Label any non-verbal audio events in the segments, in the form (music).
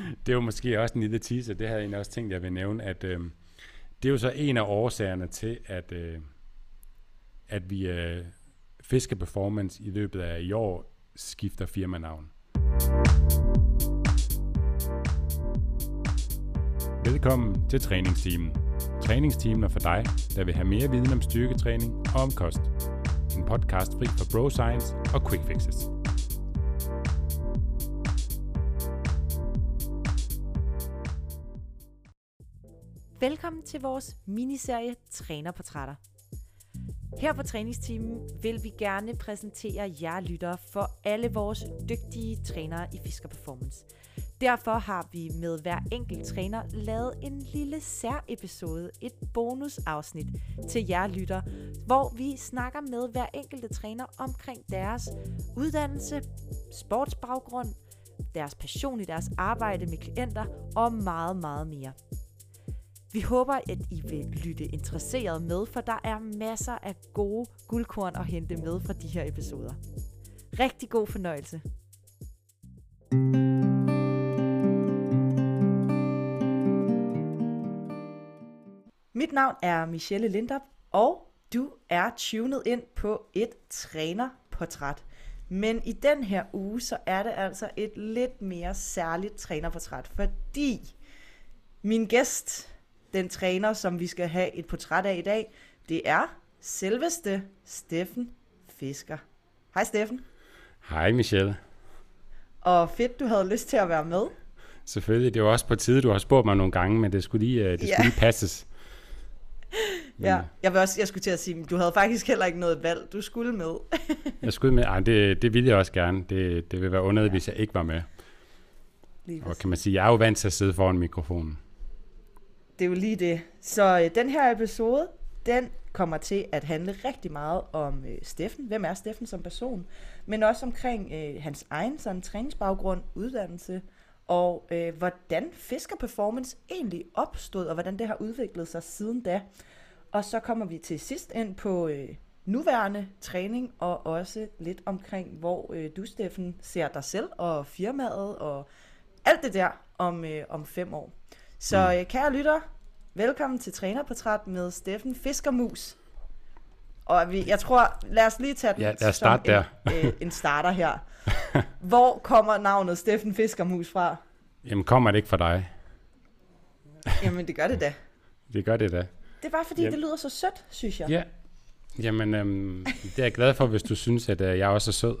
(laughs) det er måske også en lille teaser, det havde jeg egentlig også tænkt, jeg vil nævne, at øh, det er jo så en af årsagerne til, at, øh, at vi øh, Fiske Performance i løbet af i år skifter firmanavn. Velkommen til træningsteamen. Træningsteamen er for dig, der vil have mere viden om styrketræning og om kost. En podcast fri for bro science og quick fixes. Velkommen til vores miniserie Trænerportrætter. Her på træningsteamen vil vi gerne præsentere jer lyttere for alle vores dygtige trænere i Fisker Performance. Derfor har vi med hver enkelt træner lavet en lille særepisode, et bonusafsnit til jer lytter, hvor vi snakker med hver enkelte træner omkring deres uddannelse, sportsbaggrund, deres passion i deres arbejde med klienter og meget, meget mere. Vi håber, at I vil lytte interesseret med, for der er masser af gode guldkorn at hente med fra de her episoder. Rigtig god fornøjelse. Mit navn er Michelle Lindop, og du er tunet ind på et trænerportræt. Men i den her uge, så er det altså et lidt mere særligt trænerportræt, fordi min gæst, den træner, som vi skal have et portræt af i dag, det er selveste Steffen Fisker. Hej Steffen. Hej Michelle. Og fedt, du havde lyst til at være med. Selvfølgelig, det var også på tide, du har spurgt mig nogle gange, men det skulle lige, øh, det skulle ja. lige passes. (laughs) Ja, jeg, vil også, jeg skulle til at sige, du havde faktisk heller ikke noget valg. Du skulle med. (laughs) jeg skulle med. Ej, det, det ville jeg også gerne. Det, det ville være underligt, ja. hvis jeg ikke var med. Lige og kan man sige, jeg er jo vant til at sidde foran mikrofonen. Det er jo lige det. Så øh, den her episode, den kommer til at handle rigtig meget om øh, Steffen. Hvem er Steffen som person? Men også omkring øh, hans egen sådan, træningsbaggrund, uddannelse, og øh, hvordan Fisker Performance egentlig opstod, og hvordan det har udviklet sig siden da. Og så kommer vi til sidst ind på øh, nuværende træning, og også lidt omkring, hvor øh, du, Steffen, ser dig selv og firmaet, og alt det der om, øh, om fem år. Så mm. øh, kære lytter, velkommen til Trænerportræt med Steffen Fiskermus. Og vi, jeg tror, lad os lige tage den ja, lad os starte der. en, øh, en (laughs) starter her. Hvor kommer navnet Steffen Fiskermus fra? Jamen, kommer det ikke fra dig? Jamen, det gør det da. (laughs) Det gør det da. Det er bare fordi, Jamen. det lyder så sødt, synes jeg. Ja. Jamen, øhm, det er jeg glad for, hvis du synes, at øh, jeg også er sød.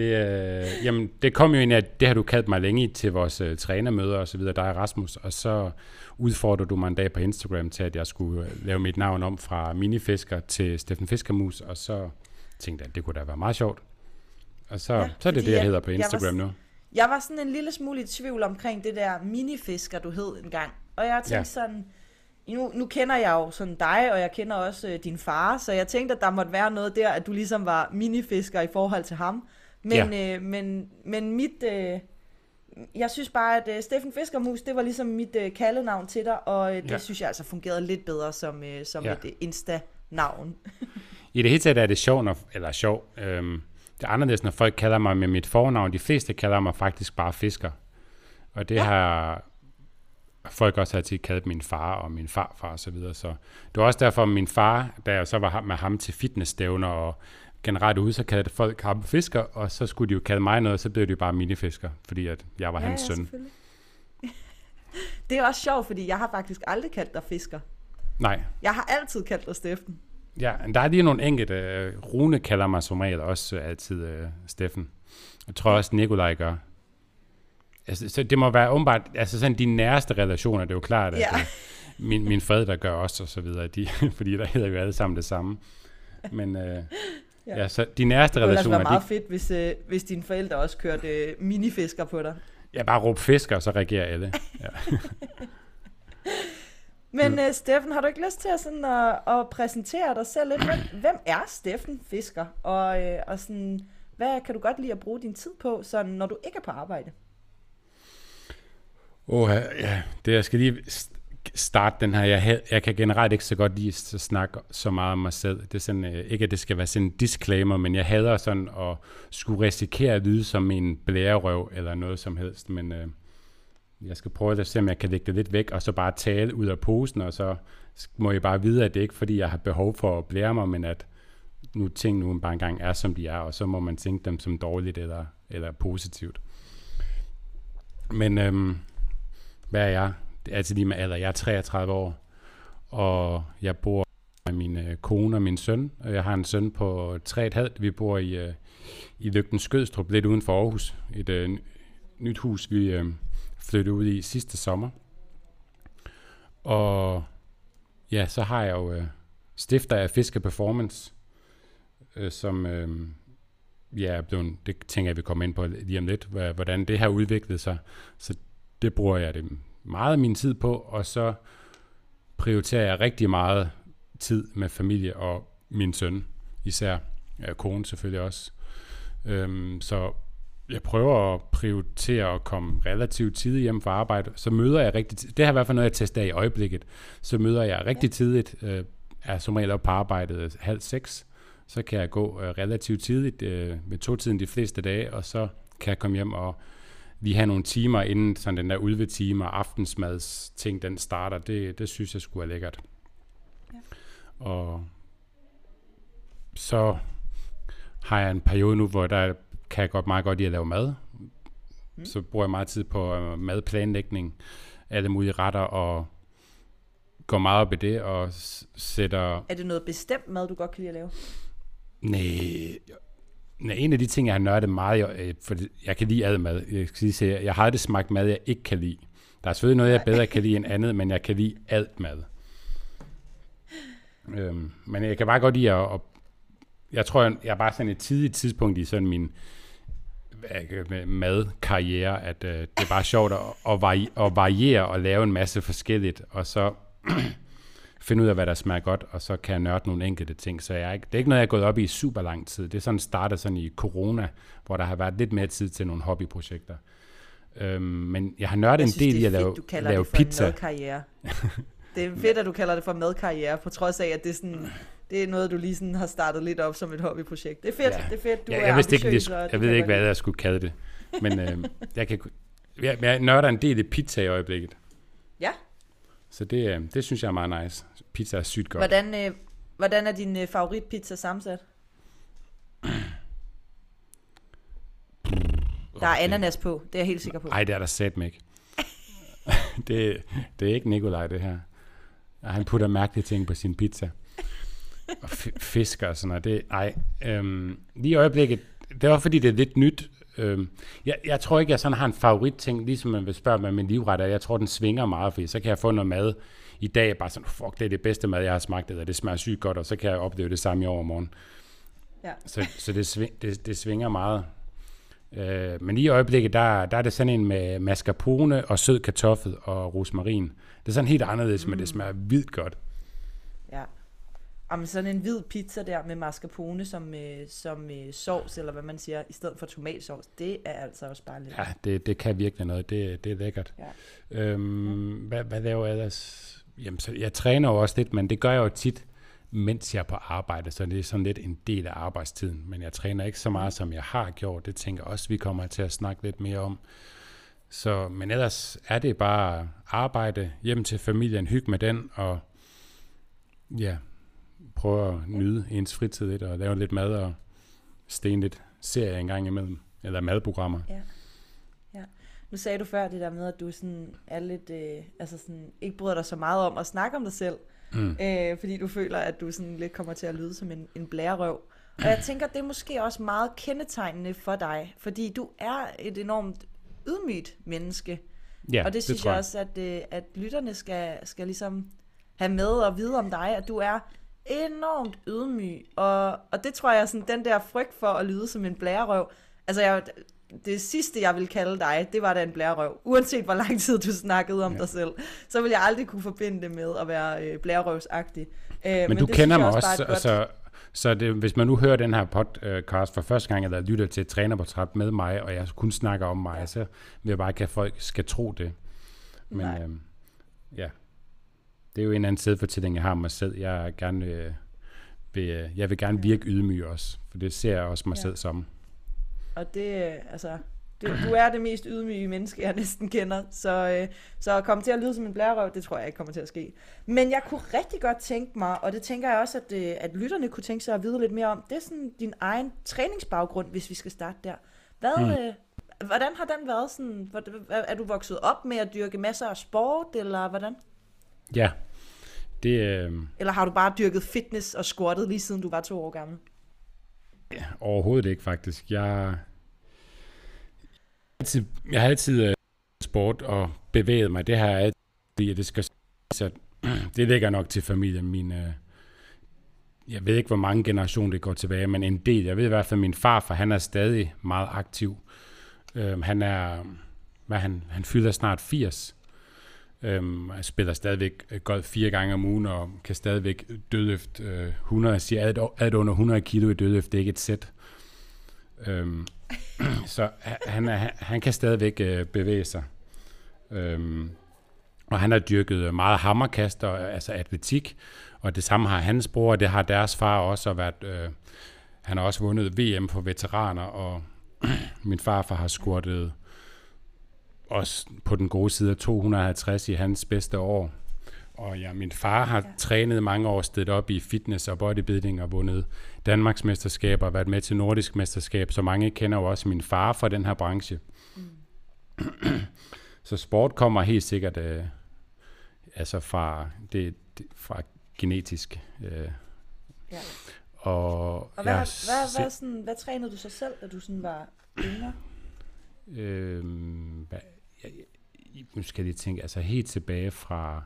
Det, øh, jamen, det kom jo ind af, at det har du kaldt mig længe til vores øh, trænermøder og så videre, dig Rasmus, og så udfordrede du mig en dag på Instagram til, at jeg skulle øh, lave mit navn om fra minifisker til Steffen Fiskermus, og så tænkte jeg, at det kunne da være meget sjovt. Og så, ja, så er det det, jeg, jeg hedder på Instagram jeg var, nu. Jeg var sådan en lille smule i tvivl omkring det der minifisker, du hed engang. Og jeg tænkte ja. sådan, nu, nu kender jeg jo sådan dig, og jeg kender også øh, din far, så jeg tænkte, at der måtte være noget der, at du ligesom var minifisker i forhold til ham. Men, ja. øh, men, men mit... Øh, jeg synes bare, at øh, Steffen Fiskermus, det var ligesom mit øh, kaldenavn til dig, og øh, det ja. synes jeg altså fungerede lidt bedre som, øh, som ja. et øh, Insta-navn. (laughs) I det hele taget er det sjovt, når, eller sjov. Øhm, det er anderledes, når folk kalder mig med mit fornavn. De fleste kalder mig faktisk bare Fisker. Og det ja. har folk også altid kaldt min far og min farfar og så videre. Så det var også derfor, min far, da jeg så var med ham til fitnessstævner og generelt ude, så kaldte folk ham fisker, og så skulle de jo kalde mig noget, og så blev det jo bare minifisker, fordi at jeg var ja, hans ja, søn. (laughs) det er også sjovt, fordi jeg har faktisk aldrig kaldt dig fisker. Nej. Jeg har altid kaldt dig Steffen. Ja, der er lige nogle enkelte. Rune kalder mig som regel også altid uh, Steffen. Jeg tror også, Nikolaj gør. Altså, så det må være åbenbart, altså sådan de næreste relationer, det er jo klart, at ja. uh, min, min forældre gør også, og så videre, de, (laughs) fordi der hedder jo alle sammen det samme. Men, uh, Ja. ja, så de nærmeste relationer... Det ville være meget de... fedt, hvis, øh, hvis dine forældre også kørte øh, minifisker på dig. Ja, bare råb fisker, så reagerer alle. (laughs) Ja. Men uh, Steffen, har du ikke lyst til at, sådan, at, at præsentere dig selv lidt? Hvem, hvem er Steffen Fisker? Og, øh, og sådan, hvad kan du godt lide at bruge din tid på, sådan, når du ikke er på arbejde? Åh, oh, ja, det jeg skal lige starte den her. Jeg, jeg kan generelt ikke så godt lide at snakke så meget om mig selv. Det er sådan, øh, ikke at det skal være sådan en disclaimer, men jeg hader sådan at skulle risikere at lyde som en blærerøv eller noget som helst. Men, øh, jeg skal prøve at se, om jeg kan lægge det lidt væk, og så bare tale ud af posen, og så må jeg bare vide, at det ikke er, fordi jeg har behov for at blære mig, men at nu ting nu bare engang er, som de er, og så må man tænke dem som dårligt eller, eller positivt. Men øhm, hvad er jeg? Det er altid lige med alder. Jeg er 33 år, og jeg bor med min øh, kone og min søn. Og jeg har en søn på 3,5. Vi bor i, øh, i Lygten Skødstrup, lidt uden for Aarhus. Et øh, nyt hus, vi øh, flyttede ud i sidste sommer. Og ja, så har jeg jo øh, stifter af Fiske Performance, øh, som øh, ja, er blevet, det tænker jeg, vi kommer ind på lige om lidt, hvordan det har udviklet sig. Så det bruger jeg det meget af min tid på, og så prioriterer jeg rigtig meget tid med familie og min søn, især ja, kone selvfølgelig også. Øhm, så jeg prøver at prioritere at komme relativt tidligt hjem fra arbejde. Så møder jeg rigtig Det har i hvert fald noget, jeg tester i øjeblikket. Så møder jeg rigtig tidligt, øh, er som regel op på arbejdet halv seks. Så kan jeg gå øh, relativt tidligt øh, ved to-tiden de fleste dage, og så kan jeg komme hjem og vi har nogle timer inden sådan den der udvetime og aftensmads ting, den starter. Det, det synes jeg skulle er lækkert. Ja. Og så har jeg en periode nu, hvor der kan jeg godt meget godt lide at lave mad. Mm. Så bruger jeg meget tid på øh, madplanlægning, alle mulige retter, og går meget op i det, og sætter... Er det noget bestemt mad, du godt kan lide at lave? Nej, Nej, en af de ting, jeg har nørdet meget, jeg, øh, for jeg kan lide admad. Jeg, skal lige sige, jeg har det smagt mad, jeg ikke kan lide. Der er selvfølgelig noget, jeg bedre kan lide end andet, men jeg kan lide alt mad. Øhm, men jeg kan bare godt lide at, at jeg tror, jeg er bare sådan et tidligt tidspunkt i sådan min madkarriere, at øh, det er bare sjovt at, at, vari- at variere og lave en masse forskelligt, og så (clears throat) finde ud af, hvad der smager godt, og så kan jeg nørde nogle enkelte ting. Så jeg er ikke, det er ikke noget, jeg er gået op i super lang tid. Det er sådan startet sådan i corona, hvor der har været lidt mere tid til nogle hobbyprojekter. Øhm, men jeg har nørdet en del i at lave, fedt, lave det pizza. (laughs) det er fedt, at du kalder det for madkarriere, på trods af, at det er sådan det er noget, du lige sådan har startet lidt op som et hobbyprojekt. Det er fedt, ja. det er fedt. Du ja, jeg er vidste ikke, jeg, jeg ved ikke, hvad jeg skulle kalde det. Men (laughs) øh, jeg, kan, jeg, jeg nørder en del i pizza i øjeblikket. Ja. Så det, øh, det synes jeg er meget nice. Pizza er sygt godt. Hvordan, øh, hvordan er din øh, favoritpizza sammensat? Der er ananas på, det er jeg helt sikker på. Nej, det er der sat ikke. (laughs) det, det er ikke Nikolaj, det her. Han putter mærkelige ting på sin pizza og fisk og sådan noget. Det, nej, øhm, lige i øjeblikket, det var fordi, det er lidt nyt. Øhm, jeg, jeg tror ikke, jeg sådan har en favoritting, ligesom man vil spørge mig min livret, jeg tror, den svinger meget, fordi så kan jeg få noget mad i dag, bare sådan, fuck, det er det bedste mad, jeg har smagt, eller det smager sygt godt, og så kan jeg opleve det samme i overmorgen. Ja. Så, så det, sving, det, det svinger meget. Øh, men i øjeblikket, der, der er det sådan en med mascarpone og sød kartoffel og rosmarin. Det er sådan helt anderledes, mm. men det mm. smager vildt godt. Ja. Jamen, sådan en hvid pizza der med mascarpone som, øh, som øh, sovs, eller hvad man siger, i stedet for tomatsovs, det er altså også bare lidt... Ja, det, det kan virkelig noget. Det, det er lækkert. Ja. Øhm, ja. Hvad, hvad laver jeg ellers? Jamen, så jeg træner jo også lidt, men det gør jeg jo tit, mens jeg er på arbejde, så det er sådan lidt en del af arbejdstiden. Men jeg træner ikke så meget, som jeg har gjort. Det tænker jeg også, vi kommer til at snakke lidt mere om. Så, men ellers er det bare arbejde, hjem til familien, hygge med den, og ja, prøve at nyde ens fritid lidt, og lave lidt mad og sten lidt serie en gang imellem, eller madprogrammer. Ja. Nu sagde du før det der med, at du sådan er lidt, øh, altså sådan, ikke bryder dig så meget om at snakke om dig selv, mm. øh, fordi du føler, at du sådan lidt kommer til at lyde som en, en blærerøv. Og jeg tænker, det er måske også meget kendetegnende for dig, fordi du er et enormt ydmygt menneske. Ja, og det synes det jeg. jeg også, at, øh, at lytterne skal, skal ligesom have med og vide om dig, at du er enormt ydmyg, og, og det tror jeg, sådan den der frygt for at lyde som en blærerøv, altså jeg, det sidste, jeg vil kalde dig, det var da en blærerøv. Uanset hvor lang tid du snakkede om ja. dig selv, så vil jeg aldrig kunne forbinde det med at være øh, blærerøvsagtig. Øh, men, men du kender mig også, også altså, så det, hvis man nu hører den her podcast for første gang, eller lytter til et trænerportræt med mig, og jeg kun snakker om mig, så vil jeg bare ikke, at folk skal tro det. Men øh, ja, det er jo en anden sædfortælling, jeg har mig selv. Jeg, gerne, øh, vil, jeg vil gerne virke ydmyg også, for det ser jeg også mig ja. selv som. Og det, altså, Du, du er det mest ydmyge menneske, jeg næsten kender. Så, øh, så at komme til at lyde som en blærerøv, det tror jeg ikke kommer til at ske. Men jeg kunne rigtig godt tænke mig, og det tænker jeg også, at, øh, at lytterne kunne tænke sig at vide lidt mere om, det er sådan din egen træningsbaggrund, hvis vi skal starte der. Hvad, mm. øh, hvordan har den været sådan? Er du vokset op med at dyrke masser af sport, eller hvordan? Ja. Det, øh... Eller har du bare dyrket fitness og squattet lige siden du var to år gammel? Ja, overhovedet ikke faktisk. Jeg, altid, jeg har altid uh, sport og bevæget mig. Det har jeg altid, det skal så det ligger nok til familien. Min, uh, jeg ved ikke, hvor mange generationer det går tilbage, men en del. Jeg ved i hvert fald, at min farfar, han er stadig meget aktiv. Uh, han er, hvad han, han fylder snart 80. Øhm, jeg spiller stadigvæk øh, golf fire gange om ugen, og kan stadigvæk dødløft øh, 100. Jeg siger, at, at under 100 kilo i dødløft, det er ikke et sæt. Øhm, (clears throat) så han, er, han kan stadigvæk øh, bevæge sig. Øhm, og han har dyrket meget hammerkast, og, altså atletik, og det samme har hans bror, og det har deres far også været. Øh, han har også vundet VM for veteraner, og (clears throat) min farfar har skurtet også på den gode side af 250 i hans bedste år. Og ja, min far har ja. trænet mange år, stedet op i fitness og bodybuilding og vundet Danmarks mesterskaber og været med til nordisk mesterskab, så mange kender jo også min far fra den her branche. Mm. så sport kommer helt sikkert øh, altså fra, det, det, fra genetisk. Øh. Ja. Og, og hvad, ja, hvad, hvad, sådan, hvad trænede du så selv, da du sådan var yngre? Øh, hvad, jeg, nu skal jeg lige tænke, altså helt tilbage fra...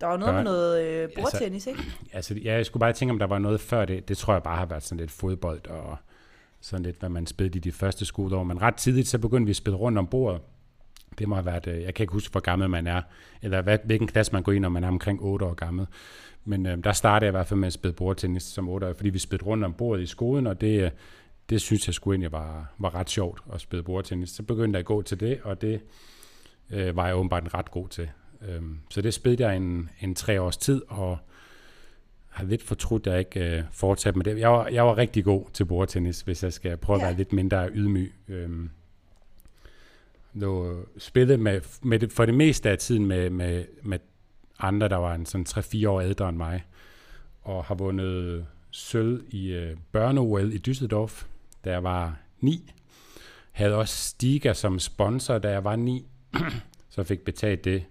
Der var noget børn, med noget øh, altså, bordtennis, altså, ikke? (clears throat) Altså, ja, jeg skulle bare tænke, om der var noget før det. Det tror jeg bare har været sådan lidt fodbold og sådan lidt, hvad man spillede i de første skoleår. Men ret tidligt, så begyndte vi at spille rundt om bordet. Det må have været, øh, jeg kan ikke huske, hvor gammel man er, eller hvad, hvilken klasse man går i, når man er omkring 8 år gammel. Men øh, der startede jeg i hvert fald med at spille bordtennis som 8 år, fordi vi spillede rundt om bordet i skolen, og det, øh, det synes jeg skulle egentlig var, var ret sjovt at spille bordtennis. Så begyndte jeg at gå til det, og det øh, var jeg åbenbart ret god til. Øhm, så det spillede jeg en, en tre års tid, og har lidt fortrudt, at jeg ikke øh, fortsatte med det. Jeg var, jeg var rigtig god til bordtennis, hvis jeg skal prøve ja. at være lidt mindre ydmyg. Øhm, nu spillede med, med det, for det meste af tiden med, med, med andre, der var en sådan 3-4 år ældre end mig, og har vundet sølv i øh, børne-OL i Düsseldorf, da jeg var 9. Havde også Stiga som sponsor, da jeg var 9. (clears throat) så fik betalt det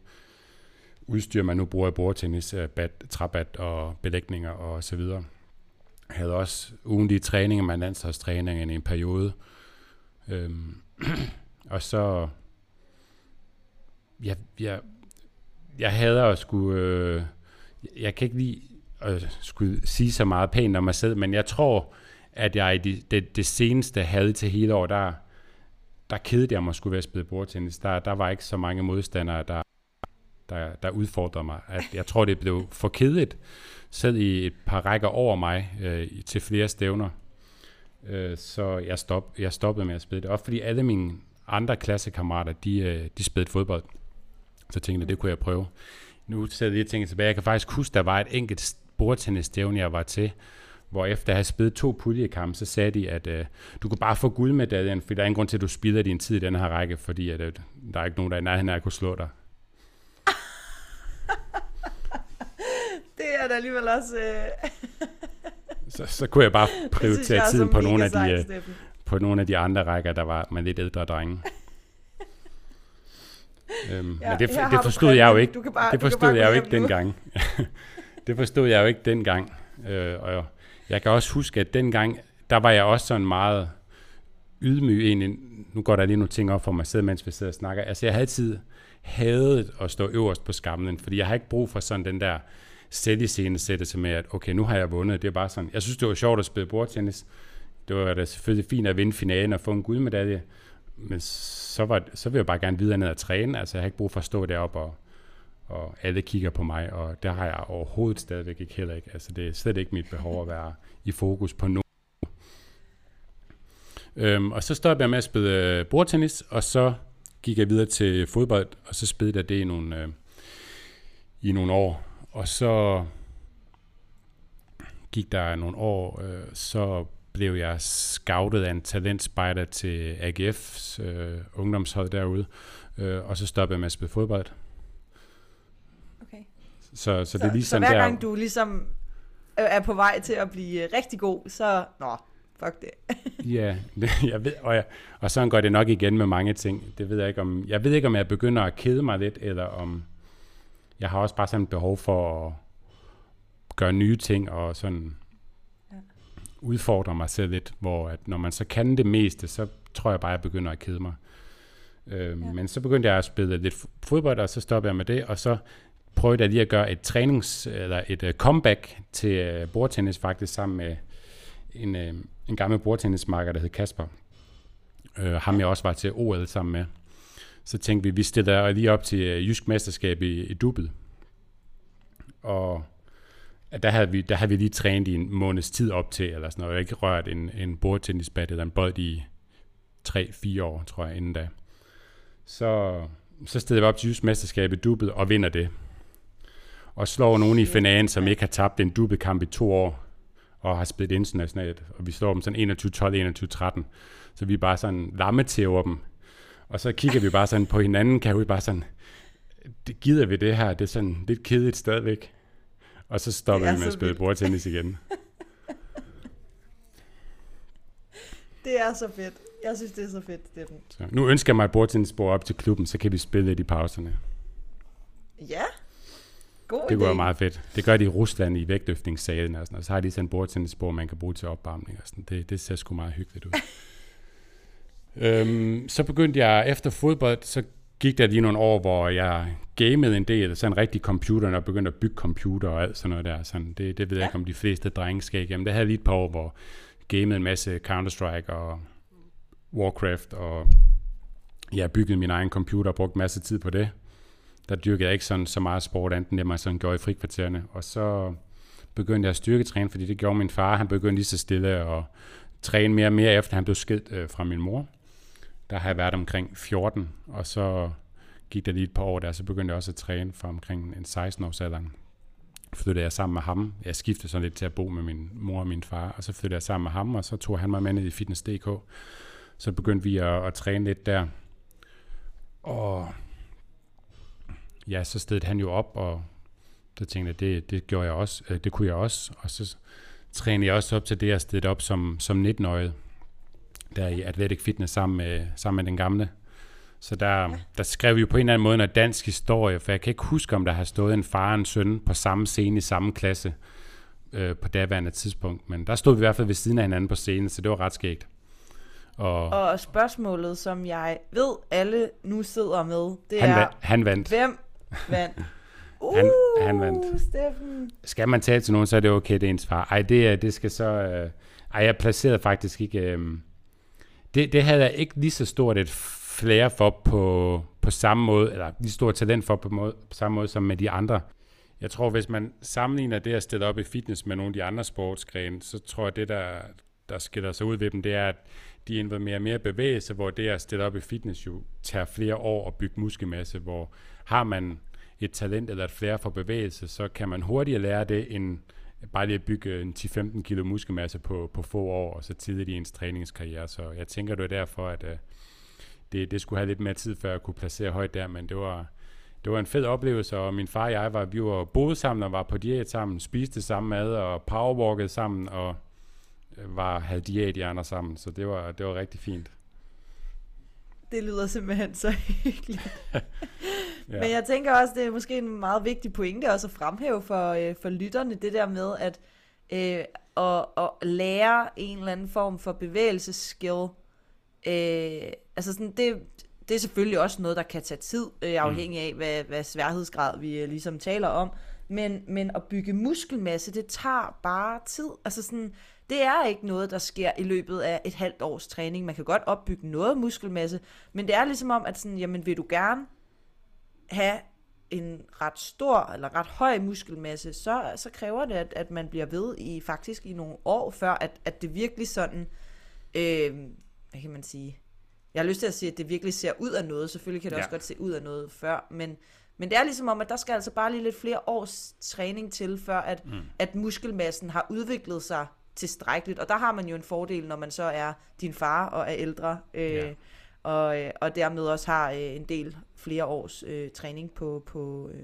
udstyr, man nu bruger i bordtennis, øh, bat, trabat og belægninger og så videre. Havde også ugentlige træninger med landsholdstræninger i en periode. Øhm, (clears throat) og så, jeg, jeg, jeg hader at skulle, øh, jeg kan ikke lide at skulle sige så meget pænt om mig selv, men jeg tror, at jeg i det, det, det seneste havde til hele år, der, der kedede jeg mig skulle være spille bordtennis. Der, der var ikke så mange modstandere, der, der, der udfordrede mig. At jeg tror, det blev for kedeligt, selv i et par rækker over mig øh, til flere stævner. Øh, så jeg, stop, jeg stoppede med at spille det. Også fordi alle mine andre klassekammerater, de, øh, de spillede fodbold. Så tænkte jeg, det kunne jeg prøve. Nu sidder jeg lige tænker tilbage. Jeg kan faktisk huske, der var et enkelt bordtennisstævne, jeg var til, hvor efter at have spillet to puljekampe, så sagde de, at øh, du kan bare få guldmedaljen, for der er ingen grund til, at du spilder din tid i den her række, fordi at, øh, der er ikke nogen, der er i nærheden af at kunne slå dig. (laughs) det er da alligevel også... Øh... (laughs) så, så kunne jeg bare prioritere tiden på nogle, af de, øh, på nogle af de andre rækker, der var med lidt ældre drenge. (laughs) øhm, ja, men det, det forstod jeg jo ikke. Bare, det forstod jeg jo ikke dengang. det forstod jeg jo ikke dengang. Øh, og jeg kan også huske, at dengang, der var jeg også sådan meget ydmyg egentlig. Nu går der lige nogle ting op for mig selv, mens vi sidder og snakker. Altså jeg havde altid hadet at stå øverst på skamlen, fordi jeg har ikke brug for sådan den der sætte med, at okay, nu har jeg vundet. Det er bare sådan, jeg synes, det var sjovt at spille bordtennis. Det var da selvfølgelig fint at vinde finalen og få en guldmedalje, men så, var, så vil jeg bare gerne videre ned og træne. Altså jeg har ikke brug for at stå deroppe og, og alle kigger på mig, og der har jeg overhovedet stadigvæk ikke heller ikke. Altså det er slet ikke mit behov at være i fokus på noget. Øhm, og så stoppede jeg med at spille øh, bordtennis, og så gik jeg videre til fodbold, og så spillede jeg det i nogle, øh, i nogle år. Og så gik der nogle år, øh, så blev jeg scoutet af en talentspejder til AGF's øh, ungdomshold derude, øh, og så stoppede jeg med at spille fodbold. Så, så, det er ligesom så hver der... gang du ligesom øh, er på vej til at blive øh, rigtig god, så... Nå, fuck det. (laughs) Ja, det, jeg ved, og, jeg, og sådan går det nok igen med mange ting. Det ved jeg ikke om. Jeg ved ikke, om jeg begynder at kede mig lidt, eller om jeg har også bare sådan et behov for at gøre nye ting, og sådan Ja. udfordre mig selv lidt, hvor at når man så kan det meste, så tror jeg bare, at jeg begynder at kede mig. Øhm, Ja. Men så begyndte jeg at spille lidt fodbold, og så stoppede jeg med det, og så prøvede jeg lige at gøre et trænings, eller et uh, comeback til uh, bordtennis faktisk sammen med en, øh, en gammel bordtennismarker, der hed Kasper. Øh, ham jeg også var til OL sammen med. Så tænkte vi, vi stiller lige op til Jysk Mesterskab i, i Dubbel. Og at der havde, vi, der havde vi lige trænet i en måneds tid op til, eller sådan noget. Jeg har ikke rørt en, en bordtennisbat eller en bold i 3-4 år, tror jeg, inden da. Så, så steder vi op til Jysk Mesterskab i Dubbel og vinder det. Og slår nogen i Shit. finalen, som ikke har tabt en dubbelkamp i to år og har spillet internationalt, og vi slår dem sådan 21-12, 21-13. Så vi er bare sådan lammetæver dem. Og så kigger vi bare sådan på hinanden, kan vi bare sådan, det gider vi det her, det er sådan lidt kedeligt stadigvæk. Og så stopper er vi med at spille bordtennis igen. (laughs) Det er så fedt. Jeg synes, det er så fedt, Steffen. Så nu ønsker jeg mig et bordtennisbord op til klubben, så kan vi spille lidt i pauserne. Ja. God Det kunne være meget fedt. Det gør de i Rusland i vægtløftningssalen og sådan noget. Så har de sådan en bordtennisbord, man kan bruge til opvarmning og sådan. Det, det ser sgu meget hyggeligt ud. (laughs) øhm, så begyndte jeg efter fodbold, så gik der lige nogle år, hvor jeg gamede en del, sådan rigtig computer, og begyndte at bygge computer og alt sådan noget der. Sådan, det, det ved jeg Ja. ikke, om de fleste drenge skal igennem. Det havde jeg lige et par år, hvor gamede en masse Counter-Strike og Warcraft, og jeg byggede min egen computer og brugte masse tid på det der dyrkede jeg ikke sådan så meget sport, enten det man sådan gjorde i frikvartererne. Og så begyndte jeg at styrketræne, fordi det gjorde min far. Han begyndte lige så stille at træne mere og mere, efter han blev skilt øh, fra min mor. Der har jeg været omkring 14, og så gik der lige et par år der, så begyndte jeg også at træne fra omkring en 16 års alderen. Flyttede jeg sammen med ham. Jeg skiftede sådan lidt til at bo med min mor og min far, og så flyttede jeg sammen med ham, og så tog han mig med ned i Fitness.dk. Så begyndte vi at, at træne lidt der. Og ja, så stedte han jo op, og så tænkte jeg, det, det gjorde jeg også, øh, det kunne jeg også, og så trænede jeg også op til det, jeg stedte op som, som 19-årig, der i Athletic Fitness sammen med, sammen med den gamle. Så der, der skrev vi jo på en eller anden måde noget dansk historie, for jeg kan ikke huske, om der har stået en far og en søn på samme scene i samme klasse øh, på daværende tidspunkt, men der stod vi i hvert fald ved siden af hinanden på scenen, så det var ret skægt. Og, Og spørgsmålet, som jeg ved, alle nu sidder med, det han, er, va- han vandt. hvem vandt? (laughs) Uh, Han- han vandt. Steffen. skal man tale til nogen, så er det okay, det er ens far. Ej, det, det skal så... Øh, ej, jeg placerede faktisk ikke... Øh, det, det havde jeg ikke lige så stort et flere for på, på samme måde, eller lige stort talent for på, måde, på samme måde som med de andre. Jeg tror, hvis man sammenligner det at stille op i fitness med nogle af de andre sportsgrene, så tror jeg, det der, der skiller sig ud ved dem, det er, at de og mere bevægelse, hvor det at stille op i fitness jo tager flere år at bygge muskelmasse, hvor har man et talent eller et flere for bevægelse, så kan man hurtigere lære det, end bare lige at bygge en 10-15 kilo muskelmasse på, på få år, og så tidligt i ens træningskarriere. Så jeg tænker, det er derfor, at øh, det, det skulle have lidt mere tid, før jeg kunne placere højt der, men det var, det var en fed oplevelse, og min far og jeg var, vi var boet sammen og var på diæt sammen, spiste samme mad og powerwalkede sammen, og øh, var, havde diæt i andre sammen, så det var, det var rigtig fint. Det lyder simpelthen så (laughs) hyggeligt. Ja. Men jeg tænker også, det er måske en meget vigtig pointe også at fremhæve for, øh, for lytterne, det der med at, øh, at, at lære en eller anden form for bevægelsesskill. Øh, altså sådan, det, det er selvfølgelig også noget, der kan tage tid, øh, afhængig af, hvad, hvad sværhedsgrad vi øh, ligesom taler om. Men, men at bygge muskelmasse, det tager bare tid. Altså sådan, det er ikke noget, der sker i løbet af et halvt års træning. Man kan godt opbygge noget muskelmasse, men det er ligesom om, at sådan, jamen, vil du gerne have en ret stor eller ret høj muskelmasse, så, så kræver det, at, at man bliver ved i faktisk i nogle år, før at, at det virkelig sådan, øh, hvad kan man sige, jeg har lyst til at sige, at det virkelig ser ud af noget. Selvfølgelig kan det ja. Også godt se ud af noget før, men, men det er ligesom om, at der skal altså bare lige lidt flere års træning til, før at, mm. at muskelmassen har udviklet sig tilstrækkeligt. Og der har man jo en fordel, når man så er din far og er ældre, øh, ja. og, øh, og dermed også har øh, en del flere års øh, træning på, på øh,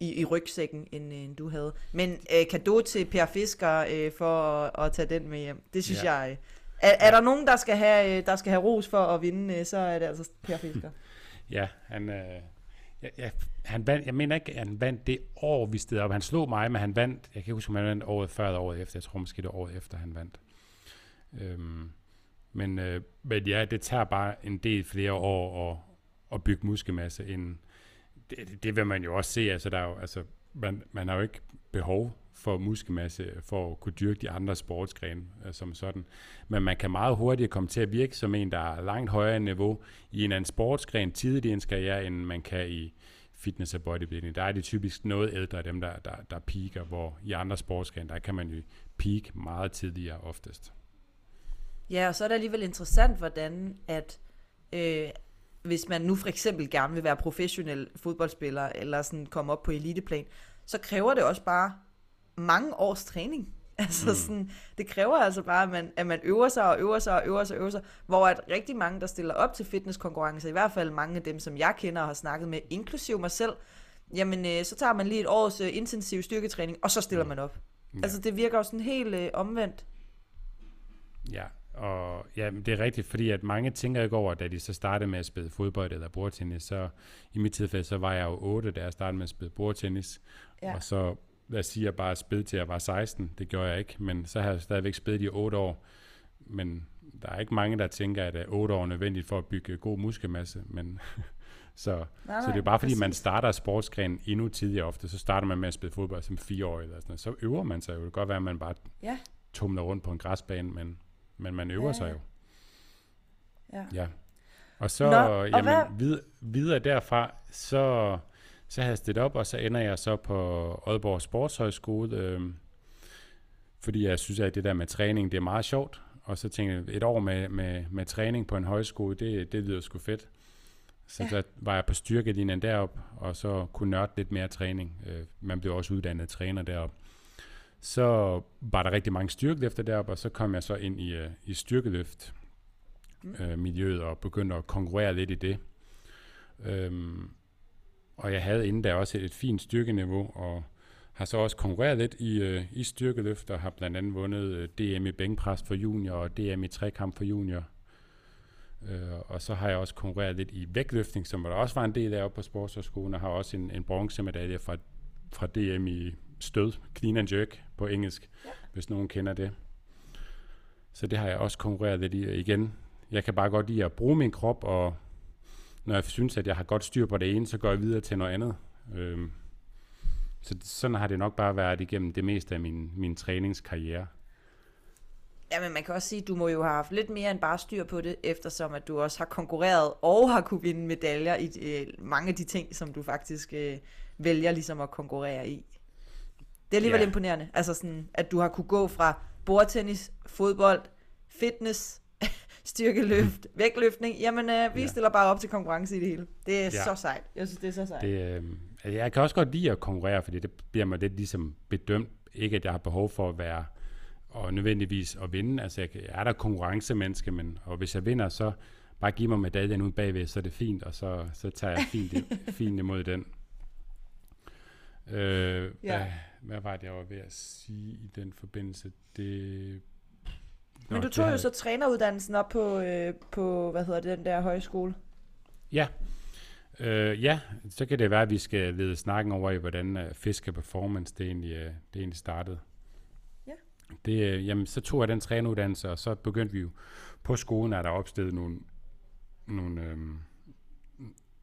i, i rygsækken, end, end du havde. Men øh, kado til Per Fisker øh, for at, at tage den med hjem. Det synes ja. jeg... Øh, er, er der nogen, der skal, have, øh, der skal have ros for at vinde, øh, så er det altså Per Fisker. (laughs) ja, han, øh, ja, ja, han vandt, jeg mener ikke, at han vandt det år, vi stod op. Han slog mig, men han vandt, jeg kan ikke huske, om han vandt året før eller året efter. Jeg tror måske det året efter, han vandt. Øhm, men, øh, men ja, det tager bare en del flere år at, at bygge muskelmasse, end, det, det vil man jo også se, altså der er jo, altså, man, man har jo ikke behov for muskelmasse for at kunne dyrke de andre sportsgrene øh, som sådan. Men man kan meget hurtigt komme til at virke som en, der er langt højere niveau i en anden sportsgren tidligt i ens karriere, end man kan i fitness og bodybuilding. Der er det typisk noget ældre, dem der, der, der peaker, hvor i andre sportsgrene, der kan man jo peak meget tidligere oftest. Ja, og så er det alligevel interessant, hvordan at øh, hvis man nu for eksempel gerne vil være professionel fodboldspiller, eller sådan komme op på eliteplan, så kræver det også bare mange års træning. (laughs) Altså mm. sådan, det kræver altså bare, at man, at man øver sig og øver sig og øver sig og øver sig, hvor at rigtig mange, der stiller op til fitnesskonkurrencer, i hvert fald mange af dem, som jeg kender og har snakket med, inklusive mig selv, jamen øh, så tager man lige et års øh, intensiv styrketræning, og så stiller mm. man op. Ja. Altså det virker jo sådan helt øh, omvendt. Ja, og ja, det er rigtigt, fordi at mange tænker ikke over, da de så startede med at spille fodbold eller bordtennis, så i mit tilfælde, så var jeg jo 8, da jeg startede med at spille bordtennis, ja. og så lad os sige, at jeg bare spillede til jeg var 16, det gjorde jeg ikke, men så har jeg stadigvæk spillet i 8 år, men der er ikke mange, der tænker, at 8 år er nødvendigt for at bygge god muskelmasse, men (laughs) så, nej, nej, så det er bare fordi, præcis. man starter sportsgren endnu tidligere ofte, så starter man med at spille fodbold som 4 år eller sådan noget. så øver man sig jo. Det kan godt være, at man bare ja. tumler rundt på en græsbane, men men man øver ja. sig jo. Ja. ja. Og så, Nå, og jamen, hvad? vid, videre derfra, så, så har jeg stillet op, og så ender jeg så på Aalborg Sportshøjskole, øh, fordi jeg synes, at det der med træning, det er meget sjovt. Og så tænkte jeg, et år med, med, med træning på en højskole, det, det lyder sgu fedt. Så ja. der var jeg på styrkelinjen derop, og så kunne nørde lidt mere træning. Øh, man blev også uddannet træner derop så var der rigtig mange styrkeløfter deroppe, og så kom jeg så ind i, uh, i styrkeløft uh, miljøet og begyndte at konkurrere lidt i det. Um, og jeg havde inden der også et, et fint styrkeniveau, og har så også konkurreret lidt i, uh, i styrkeløft, og har blandt andet vundet uh, DM i bænkpres for junior, og DM i trekamp for junior. Uh, og så har jeg også konkurreret lidt i vægtløftning, som der også var en del af oppe på sportshøjskolen, og har også en, en bronzemedalje fra, fra DM i stød, clean and jerk på engelsk, ja. hvis nogen kender det. Så det har jeg også konkurreret lidt i igen. Jeg kan bare godt lide at bruge min krop, og når jeg synes, at jeg har godt styr på det ene, så går jeg videre til noget andet. Øhm, så sådan har det nok bare været igennem det meste af min, min træningskarriere. Ja, men man kan også sige, at du må jo have haft lidt mere end bare styr på det, eftersom at du også har konkurreret og har kunne vinde medaljer i øh, mange af de ting, som du faktisk øh, vælger ligesom at konkurrere i. Det er alligevel ja. imponerende. Altså sådan, at du har kunne gå fra bordtennis, fodbold, fitness, styrkeløft, (laughs) vægtløftning. Jamen, øh, vi ja. stiller bare op til konkurrence i det hele. Det er ja. så sejt. Jeg synes, det er så sejt. Det, øh, jeg kan også godt lide at konkurrere, fordi det bliver mig lidt ligesom bedømt. Ikke, at jeg har behov for at være og nødvendigvis at vinde. Altså, jeg, er der konkurrencemenneske, men og hvis jeg vinder, så bare giv mig medaljen ud bagved, så er det fint, og så, så tager jeg fint, (laughs) fint imod den. Øh, ja. hvad, hvad var det, jeg var ved at sige i den forbindelse? Det... Nå, Men du tog jo så træneruddannelsen op på, øh, på, hvad hedder det, den der højskole? Ja. Øh, ja, så kan det være, at vi skal lede snakken over i, hvordan uh, fiske performance det egentlig, uh, det egentlig startede. Ja. Det, uh, jamen, så tog jeg den træneruddannelse, og så begyndte vi jo på skolen, at der opstillet nogle, nogle øhm,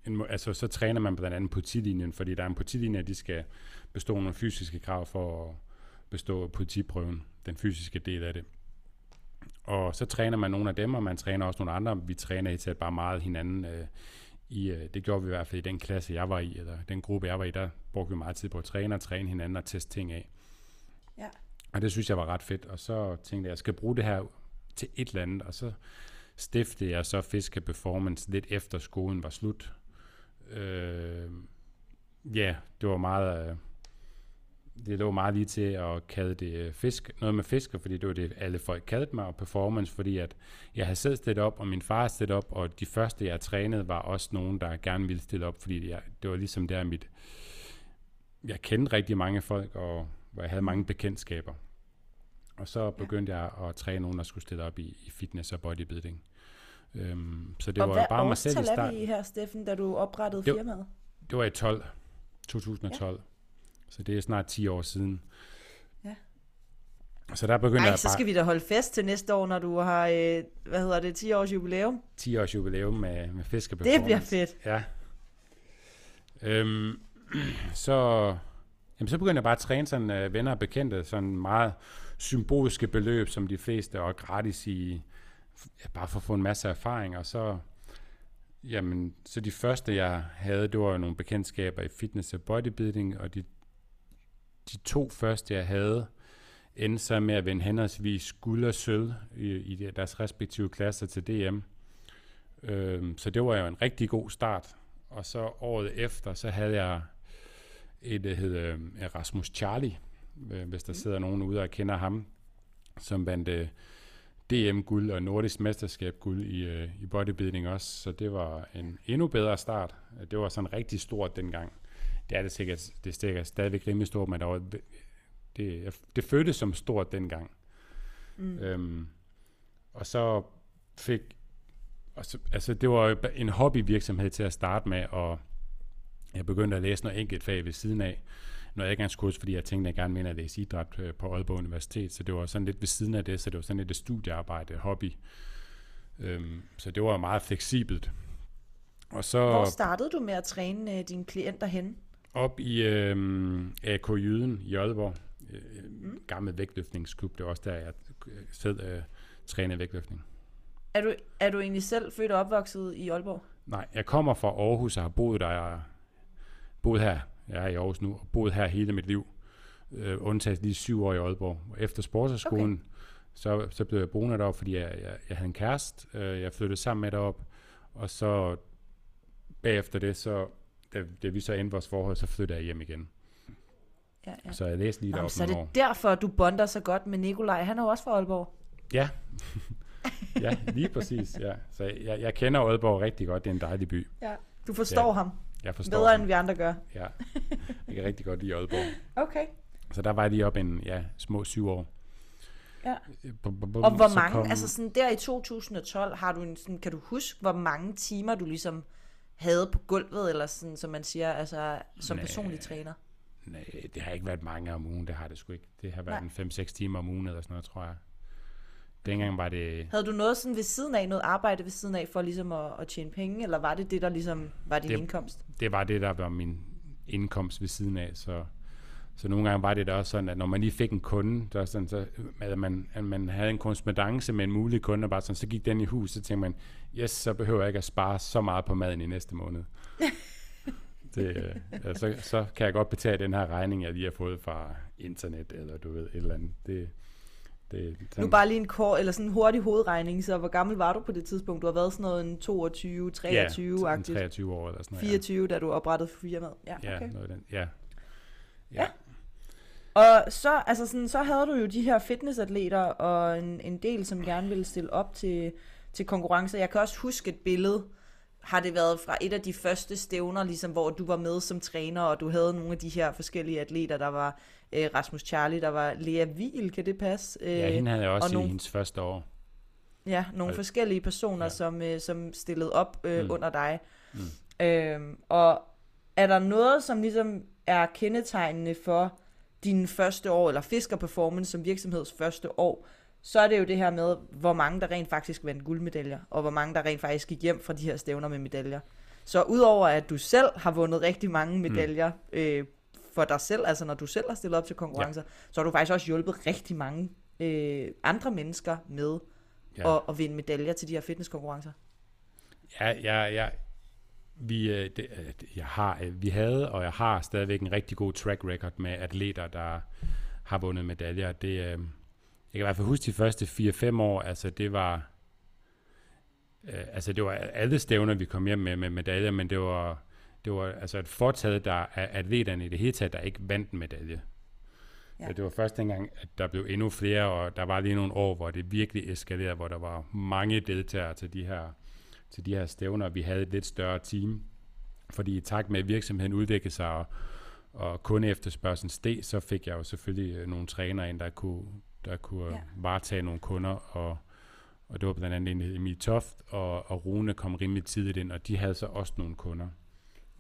en, altså så træner man blandt andet politilinjen, fordi der er en politilinje, de skal bestå nogle fysiske krav for at bestå politiprøven, den fysiske del af det. Og så træner man nogle af dem, og man træner også nogle andre. Vi træner i til bare meget hinanden. Øh, i, øh, det gjorde vi i hvert fald i den klasse, jeg var i, eller den gruppe, jeg var i, der brugte vi meget tid på at træne og træne hinanden og teste ting af. Ja. Og det synes jeg var ret fedt. Og så tænkte jeg, at jeg skal bruge det her til et eller andet, og så stiftede jeg så Fiske Performance lidt efter skolen var slut. Øh, ja, det var meget... Øh, det lå meget lige til at kalde det øh, fisk, noget med fisker, fordi det var det, alle folk kaldte mig, og performance, fordi at jeg havde selv stillet op, og min far stillet op, og de første, jeg trænede, var også nogen, der gerne ville stille op, fordi jeg, det var ligesom der mit... Jeg kendte rigtig mange folk, og hvor jeg havde mange bekendtskaber. Og så begyndte ja. jeg at træne nogen, der skulle stille op i, i fitness og bodybuilding. Øhm, så det og var hvad bare mig selv i årstal er start. vi i her, Steffen, da du oprettede Det- firmaet? Det var i 12, 2012. Ja. Så det er snart 10 år siden. Ja. Så der begyndte Nej, jeg så bare skal vi da holde fest til næste år, når du har, øh, hvad hedder det, 10 års jubilæum. 10 års jubilæum med, med Det fiskeperformance. bliver fedt. Ja. Øhm, (clears throat) så, jamen, så begyndte jeg bare at træne sådan uh, venner og bekendte, sådan meget symboliske beløb, som de fleste, og gratis i, ja, bare for at få en masse erfaring, og så, jamen, så de første, jeg havde, det var jo nogle bekendtskaber i fitness og bodybuilding, og de, de to første, jeg havde, endte så med at vinde henholdsvis guld og sølv i, i deres respektive klasser til DM. Øhm, så det var jo en rigtig god start. Og så året efter, så havde jeg et, der hed øh, Rasmus Charlie, øh, hvis der sidder nogen ude og kender ham, som vandt øh, DM-guld og nordisk mesterskab-guld i, øh, i bodybuilding også. Så det var en endnu bedre start. Det var sådan rigtig stort dengang. Det er det sikkert, det er sikkert stadigvæk rimelig stort, men der var, det, det føltes som stort dengang. Mm. Øhm, og så fik og så, altså det var jo en hobbyvirksomhed til at starte med, og jeg begyndte at læse noget enkelt fag ved siden af, noget adgangskurs, fordi jeg tænkte, at jeg gerne ville at læse idræt øh, på Aalborg Universitet, så det var sådan lidt ved siden af det, så det var sådan lidt et studiearbejde, hobby. Øhm, så det var meget fleksibelt. Og så Hvor startede du med at træne øh, dine klienter hen? Op i øhm, AK Jyden i Aalborg, øh, mm. gammel vægtløftningsklub, det var også der, jeg øh, selv øh, trænede vægtløftning. Er du, er du egentlig selv født og opvokset i Aalborg? Nej, jeg kommer fra Aarhus og har boet der. Boet her. Jeg er i Aarhus nu og boet her hele mit liv. Øh, undtaget lige syv år i Aalborg. Og efter sportserskolen, okay. så, så blev jeg boende deroppe, fordi jeg, jeg, jeg havde en kæreste. Øh, jeg flyttede sammen med derop. Og så bagefter det, så da, da vi så endte vores forhold, så flyttede jeg hjem igen. Ja, ja. Så jeg læste lige Nå, deroppe så er nogle år. det derfor, du bonder så godt med Nikolaj. Han er jo også fra Aalborg. Ja. (laughs) ja, lige præcis. Ja. Så jeg, jeg kender Aalborg rigtig godt. Det er en dejlig by. Ja. Du forstår Ja. ham Jeg forstår bedre, den. end vi andre gør. Ja, jeg kan rigtig godt lide Aalborg. (laughs) Okay. Så der var jeg lige op en, ja, små syv år. Ja. Bum, bum, bum, Og hvor så mange, kom- altså sådan der i 2012, har du en, sådan, kan du huske, hvor mange timer du ligesom havde på gulvet, eller sådan, som man siger, altså som Nej. personlig træner? Nej, det har ikke været mange om ugen, det har det sgu ikke. Det har været en 5-6 timer om ugen eller sådan noget, tror jeg. Dengang var det... Havde du noget sådan ved siden af, noget arbejde ved siden af, for ligesom at, at tjene penge, eller var det det, der ligesom var din Det- indkomst? Det var det, der var min indkomst ved siden af, så... Så nogle gange var det da også sådan, at når man lige fik en kunde, der sådan, så, at, man, at man havde en korrespondance med en mulig kunde, og bare sådan, så gik den i hus, så tænkte man, yes, så behøver jeg ikke at spare så meget på maden i næste måned. (laughs) det, øh, ja, så, så kan jeg godt betale den her regning, jeg lige har fået fra internet, eller du ved, et eller andet. Det, det, Nu bare lige en kort, eller sådan en hurtig hovedregning, så hvor gammel var du på det tidspunkt? Du har været sådan noget en 22, 23 ja, agtigt 23 år eller sådan noget. 24, da du oprettede firmaet. Ja, Ja, okay. ja, noget den, ja. Ja. Og så, altså sådan, så havde du jo de her fitnessatleter og en, en del, som gerne ville stille op til, til konkurrencer. Jeg kan også huske et billede, har det været fra et af de første stævner, ligesom, hvor du var med som træner, og du havde nogle af de her forskellige atleter, der var øh, Rasmus Charlie, der var Lea Wiel, kan det passe? Øh, Ja, hende havde jeg også og i nogle- hendes første år. Ja, nogle Og- forskellige personer, ja. Som, øh, som stillede op øh, mm. Under dig. Mm. Øhm, og er der noget, som ligesom er kendetegnende for din første år, eller Fisker Performance som virksomheds første år, så er det jo det her med, hvor mange der rent faktisk vandt guldmedaljer, og hvor mange der rent faktisk gik hjem fra de her stævner med medaljer. Så udover at du selv har vundet rigtig mange medaljer mm. øh, for dig selv, altså når du selv har stillet op til konkurrencer, ja. så har du faktisk også hjulpet rigtig mange øh, andre mennesker med Ja. at, at vinde medaljer til de her fitnesskonkurrencer. Ja, ja, ja. Vi, øh, det, øh, det- jeg har, øh, vi havde, og jeg har stadigvæk en rigtig god track record med atleter, der har vundet medaljer. Det, øh, jeg kan i hvert fald huske de første 4-5 år, altså det var, øh, altså det var alle stævner, vi kom hjem med, med medaljer, men det var, det var altså et fortaget der af atleterne i det hele taget, der ikke vandt en medalje. Ja. Det var første gang, at der blev endnu flere, og der var lige nogle år, hvor det virkelig eskalerede, hvor der var mange deltagere til de her, til de her stævner. Vi havde et lidt større team, fordi i takt med, at virksomheden udviklede sig, og, og kun efterspørgselen steg, så fik jeg jo selvfølgelig øh, nogle trænere ind, der kunne, der kunne ja. varetage nogle kunder, og, og det var blandt andet Emil Toft, og, og Rune kom rimelig tidligt ind, og de havde så også nogle kunder.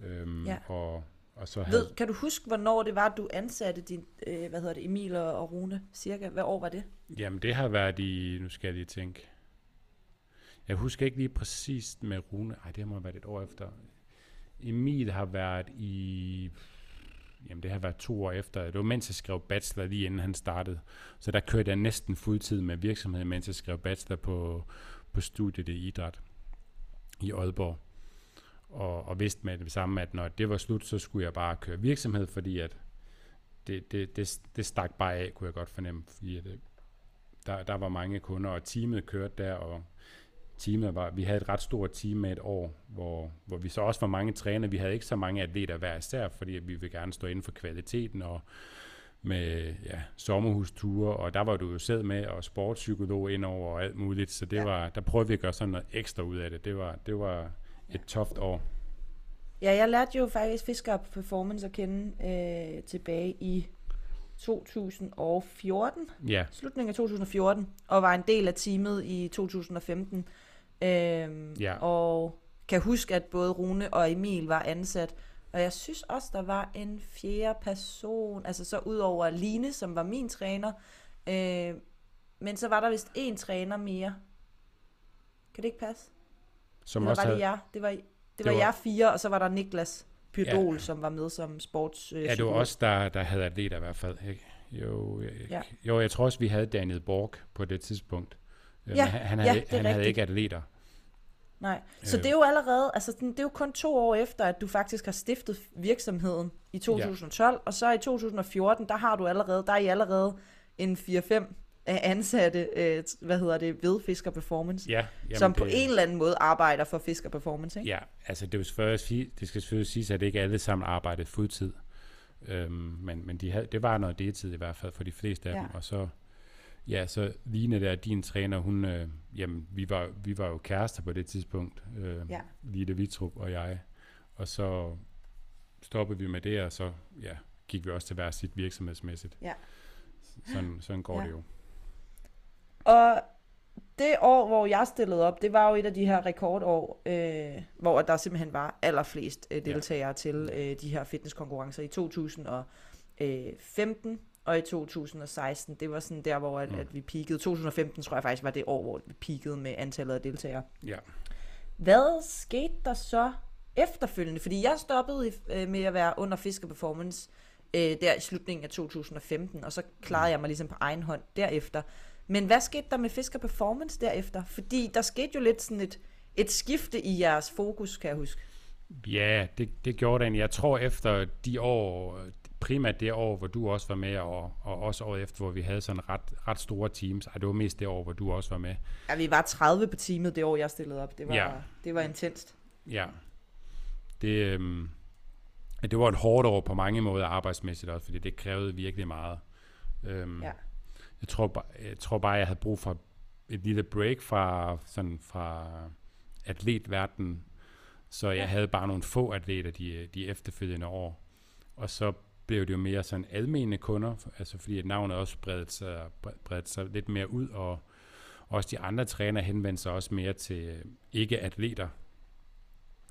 Øhm, ja. og, og så havde... Ved, kan du huske, hvornår det var, du ansatte din, øh, hvad hedder det, Emil og Rune, cirka? Hvad år var det? Jamen, det har været i, nu skal jeg lige tænke, jeg husker ikke lige præcist med Rune, ej, det må have været et år efter. Emil har været i, jamen det har været to år efter, det var mens jeg skrev bachelor lige inden han startede. Så der kørte jeg næsten fuldtid med virksomheden, mens jeg skrev bachelor på, på studiet i idræt i Aalborg og, og vidste med det samme, at når det var slut, så skulle jeg bare køre virksomhed, fordi at det, det, det, det stak bare af, kunne jeg godt fornemme, fordi at, øh, der, der var mange kunder, og teamet kørte der, og teamet var, vi havde et ret stort team med et år, hvor, hvor vi så også var mange trænere. Vi havde ikke så mange atleter hver især, fordi vi vil gerne stå inden for kvaliteten og med ja, sommerhusture, og der var du jo selv med, og sportspsykolog indover og alt muligt, så det ja. var, der prøvede vi at gøre sådan noget ekstra ud af det. Det var, det var, et toft år. Ja, jeg lærte jo faktisk Fisker Performance at kende øh, tilbage i 2014. Ja. Slutningen af 2014. Og var en del af teamet i 2015. Øhm, ja. Og kan huske, at både Rune og Emil var ansat. Og jeg synes også, der var en fjerde person, altså så ud over Line, som var min træner. Øh, men så var der vist en træner mere. Kan det ikke passe? Som Eller også var det jer? Det var, det, det var, var jer fire, og så var der Niklas Pyrdol, ja. som var med som sports øh, Ja, det var også der, der havde atleter i hvert fald. Ikke? Jo, jeg, ja. jo, jeg tror også, vi havde Daniel Borg på det tidspunkt. Øh, ja, han, havde, ja, han havde ikke atleter. Nej, så øh. det er jo allerede, altså det er jo kun to år efter, at du faktisk har stiftet virksomheden i 2012, ja. og så i 2014, der har du allerede, der er I allerede en 4-5 ansatte, øh, hvad hedder det, ved Fisker Performance, ja, jamen som det, på en eller anden måde arbejder for Fisker Performance, ikke? Ja, altså det, selvfølgelig, det skal selvfølgelig siges, at det ikke alle sammen arbejdede fuldtid. Øhm, men men de havde, det var noget deltid i hvert fald for de fleste af ja. dem, og så Ja, så Line der, din træner, hun, øh, jamen, vi var, vi var jo kærester på det tidspunkt, øh, ja. Lille Vitrup og jeg, og så stoppede vi med det, og så ja, gik vi også til hver sit virksomhedsmæssigt. Ja. Sådan, sådan går ja. det jo. Og det år, hvor jeg stillede op, det var jo et af de her rekordår, øh, hvor der simpelthen var allerflest øh, deltagere ja. til øh, de her fitnesskonkurrencer i 2015 og i 2016. Det var sådan der, hvor at, mm. at vi peakede. 2015 tror jeg faktisk var det år, hvor vi peakede med antallet af deltagere. Ja. Hvad skete der så efterfølgende? Fordi jeg stoppede øh, med at være under Fisker Performance øh, der i slutningen af 2015, og så klarede mm. jeg mig ligesom på egen hånd derefter. Men hvad skete der med Fisker Performance derefter? Fordi der skete jo lidt sådan et, et skifte i jeres fokus, kan jeg huske. Ja, det, det gjorde det Jeg tror efter de år, primært det år, hvor du også var med, og, og også året efter, hvor vi havde sådan ret, ret store teams. Ej, det var mest det år, hvor du også var med. Ja, vi var 30 på teamet det år, jeg stillede op. Det var, ja. det var intenst. Ja. Det, øhm, det var et hårdt år på mange måder arbejdsmæssigt også, fordi det krævede virkelig meget. Øhm, ja. Jeg tror, bare, jeg tror bare, jeg havde brug for et lille break fra, sådan fra atletverdenen, så jeg ja. havde bare nogle få atleter de, de efterfølgende år. Og så blev det jo mere sådan almene kunder, altså fordi at navnet også bredte sig, bredte sig lidt mere ud, og også de andre træner henvendte sig også mere til ikke-atleter.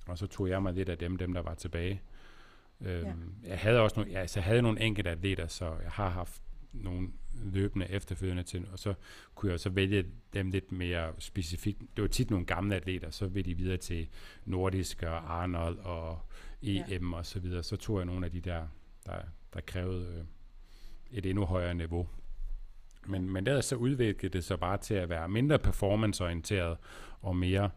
Og så tog jeg mig lidt af dem, dem der var tilbage. Øhm, ja. Jeg havde også nogle, ja, altså jeg havde nogle enkelte atleter, så jeg har haft nogle løbende efterfølgende til, og så kunne jeg så vælge dem lidt mere specifikt. Det var tit nogle gamle atleter, så vil de videre til Nordisk og Arnold og EM ja. og så videre. Så tog jeg nogle af de der, der, der krævede øh, et endnu højere niveau. Men, men der så udviklede det så bare til at være mindre performanceorienteret og mere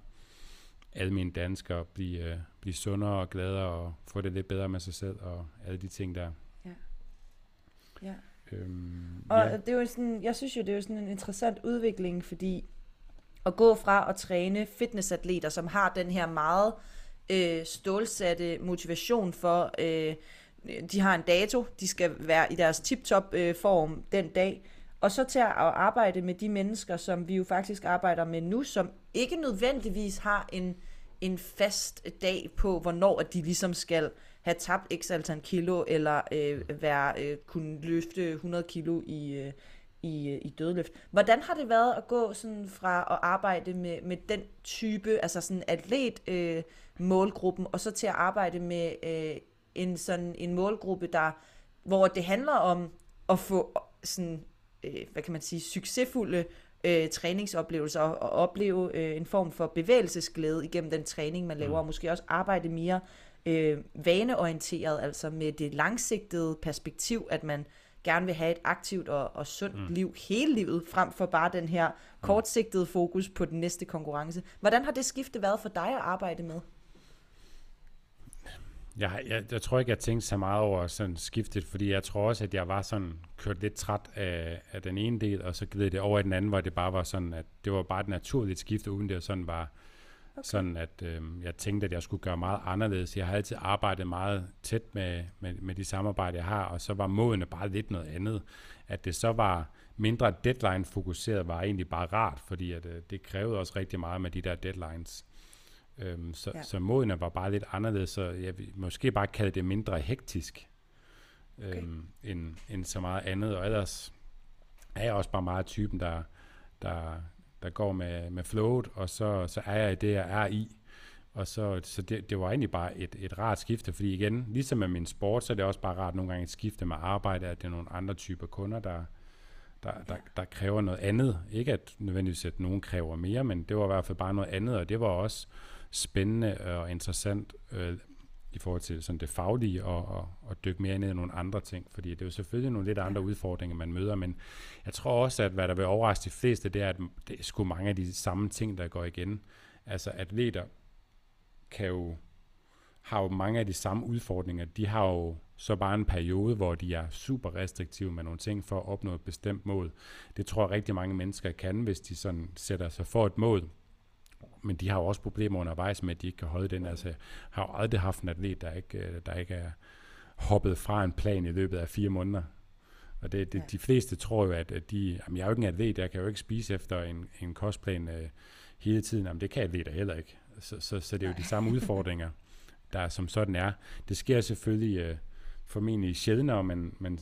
almindelige danskere, blive, øh, blive sundere og gladere og få det lidt bedre med sig selv og alle de ting der. Ja. Ja. Øhm, og ja. det er jo sådan, jeg synes jo, det er jo sådan en interessant udvikling, fordi at gå fra at træne fitnessatleter, som har den her meget øh, stålsatte motivation for, øh, de har en dato, de skal være i deres tip-top øh, form den dag, og så til at arbejde med de mennesker, som vi jo faktisk arbejder med nu, som ikke nødvendigvis har en, en fast dag på, hvornår at de ligesom skal have tabt x antal kilo, eller øh, være, øh, kunne løfte 100 kilo i, øh, i, øh, i dødløft. Hvordan har det været at gå sådan fra at arbejde med, med den type, altså sådan atlet øh, målgruppen, og så til at arbejde med øh, en sådan en målgruppe, der, hvor det handler om at få sådan, øh, hvad kan man sige, succesfulde øh, træningsoplevelser og, og opleve øh, en form for bevægelsesglæde igennem den træning, man laver, mm. og måske også arbejde mere øh, vaneorienteret, altså med det langsigtede perspektiv, at man gerne vil have et aktivt og, og sundt mm. liv hele livet, frem for bare den her kortsigtede fokus på den næste konkurrence. Hvordan har det skifte været for dig at arbejde med? Jeg, jeg, jeg tror ikke, jeg tænkte så meget over sådan skiftet, fordi jeg tror også, at jeg var sådan kørt lidt træt af, af den ene del, og så gled det over i den anden, hvor det bare var sådan, at det var bare et naturligt skifte, uden det sådan var okay. sådan, at øh, jeg tænkte, at jeg skulle gøre meget anderledes. Jeg har altid arbejdet meget tæt med, med, med de samarbejder, jeg har, og så var mådene bare lidt noget andet. At det så var mindre deadline-fokuseret, var egentlig bare rart, fordi at, øh, det krævede også rigtig meget med de der deadlines. Øhm, så, ja. så modene var bare lidt anderledes, så jeg vil måske bare kalde det mindre hektisk, okay. øhm, end, end så meget andet. Og ellers er jeg også bare meget typen, der, der, der går med, med flowet, og så, så er jeg i det, jeg er i. Og så, så det, det var egentlig bare et, et rart skifte, fordi igen, ligesom med min sport, så er det også bare rart nogle gange et skifte med arbejde, at det er nogle andre typer kunder, der, der, der, der kræver noget andet. Ikke at nødvendigvis, at nogen kræver mere, men det var i hvert fald bare noget andet, og det var også spændende og interessant øh, i forhold til sådan det faglige og, og, og dykke mere ned i nogle andre ting, fordi det er jo selvfølgelig nogle lidt andre udfordringer, man møder, men jeg tror også, at hvad der vil overraske de fleste, det er, at det er sgu mange af de samme ting, der går igen. Altså atleter kan jo, har jo mange af de samme udfordringer. De har jo så bare en periode, hvor de er super restriktive med nogle ting for at opnå et bestemt mål. Det tror jeg rigtig mange mennesker kan, hvis de sådan sætter sig for et mål, men de har jo også problemer undervejs med, at de ikke kan holde den. Altså, har jo aldrig haft en atlet, der ikke, øh, der ikke er hoppet fra en plan i løbet af fire måneder. Og det, det, ja. de fleste tror jo, at, at de, jamen jeg er jo ikke en atlet, jeg kan jo ikke spise efter en, en kostplan øh, hele tiden. Jamen det kan atleter heller ikke. Så, så, så det er jo de samme udfordringer, (laughs) der som sådan er. Det sker selvfølgelig øh, formentlig sjældnere, men, men,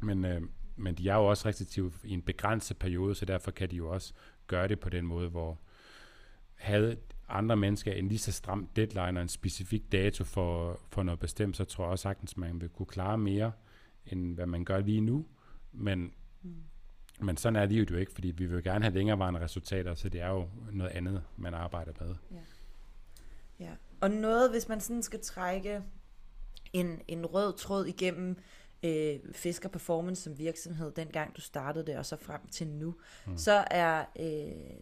men, øh, men de er jo også restriktive i en begrænset periode, så derfor kan de jo også gøre det på den måde, hvor, havde andre mennesker en lige så stram deadline og en specifik dato for, for noget bestemt, så tror jeg også sagtens, man vil kunne klare mere, end hvad man gør lige nu. Men, mm. men sådan er livet jo ikke, fordi vi vil gerne have længerevarende resultater, så det er jo noget andet, man arbejder med. Ja. ja. Og noget, hvis man sådan skal trække en, en rød tråd igennem øh, Fisker Performance som virksomhed, dengang du startede det, og så frem til nu, mm. så er øh,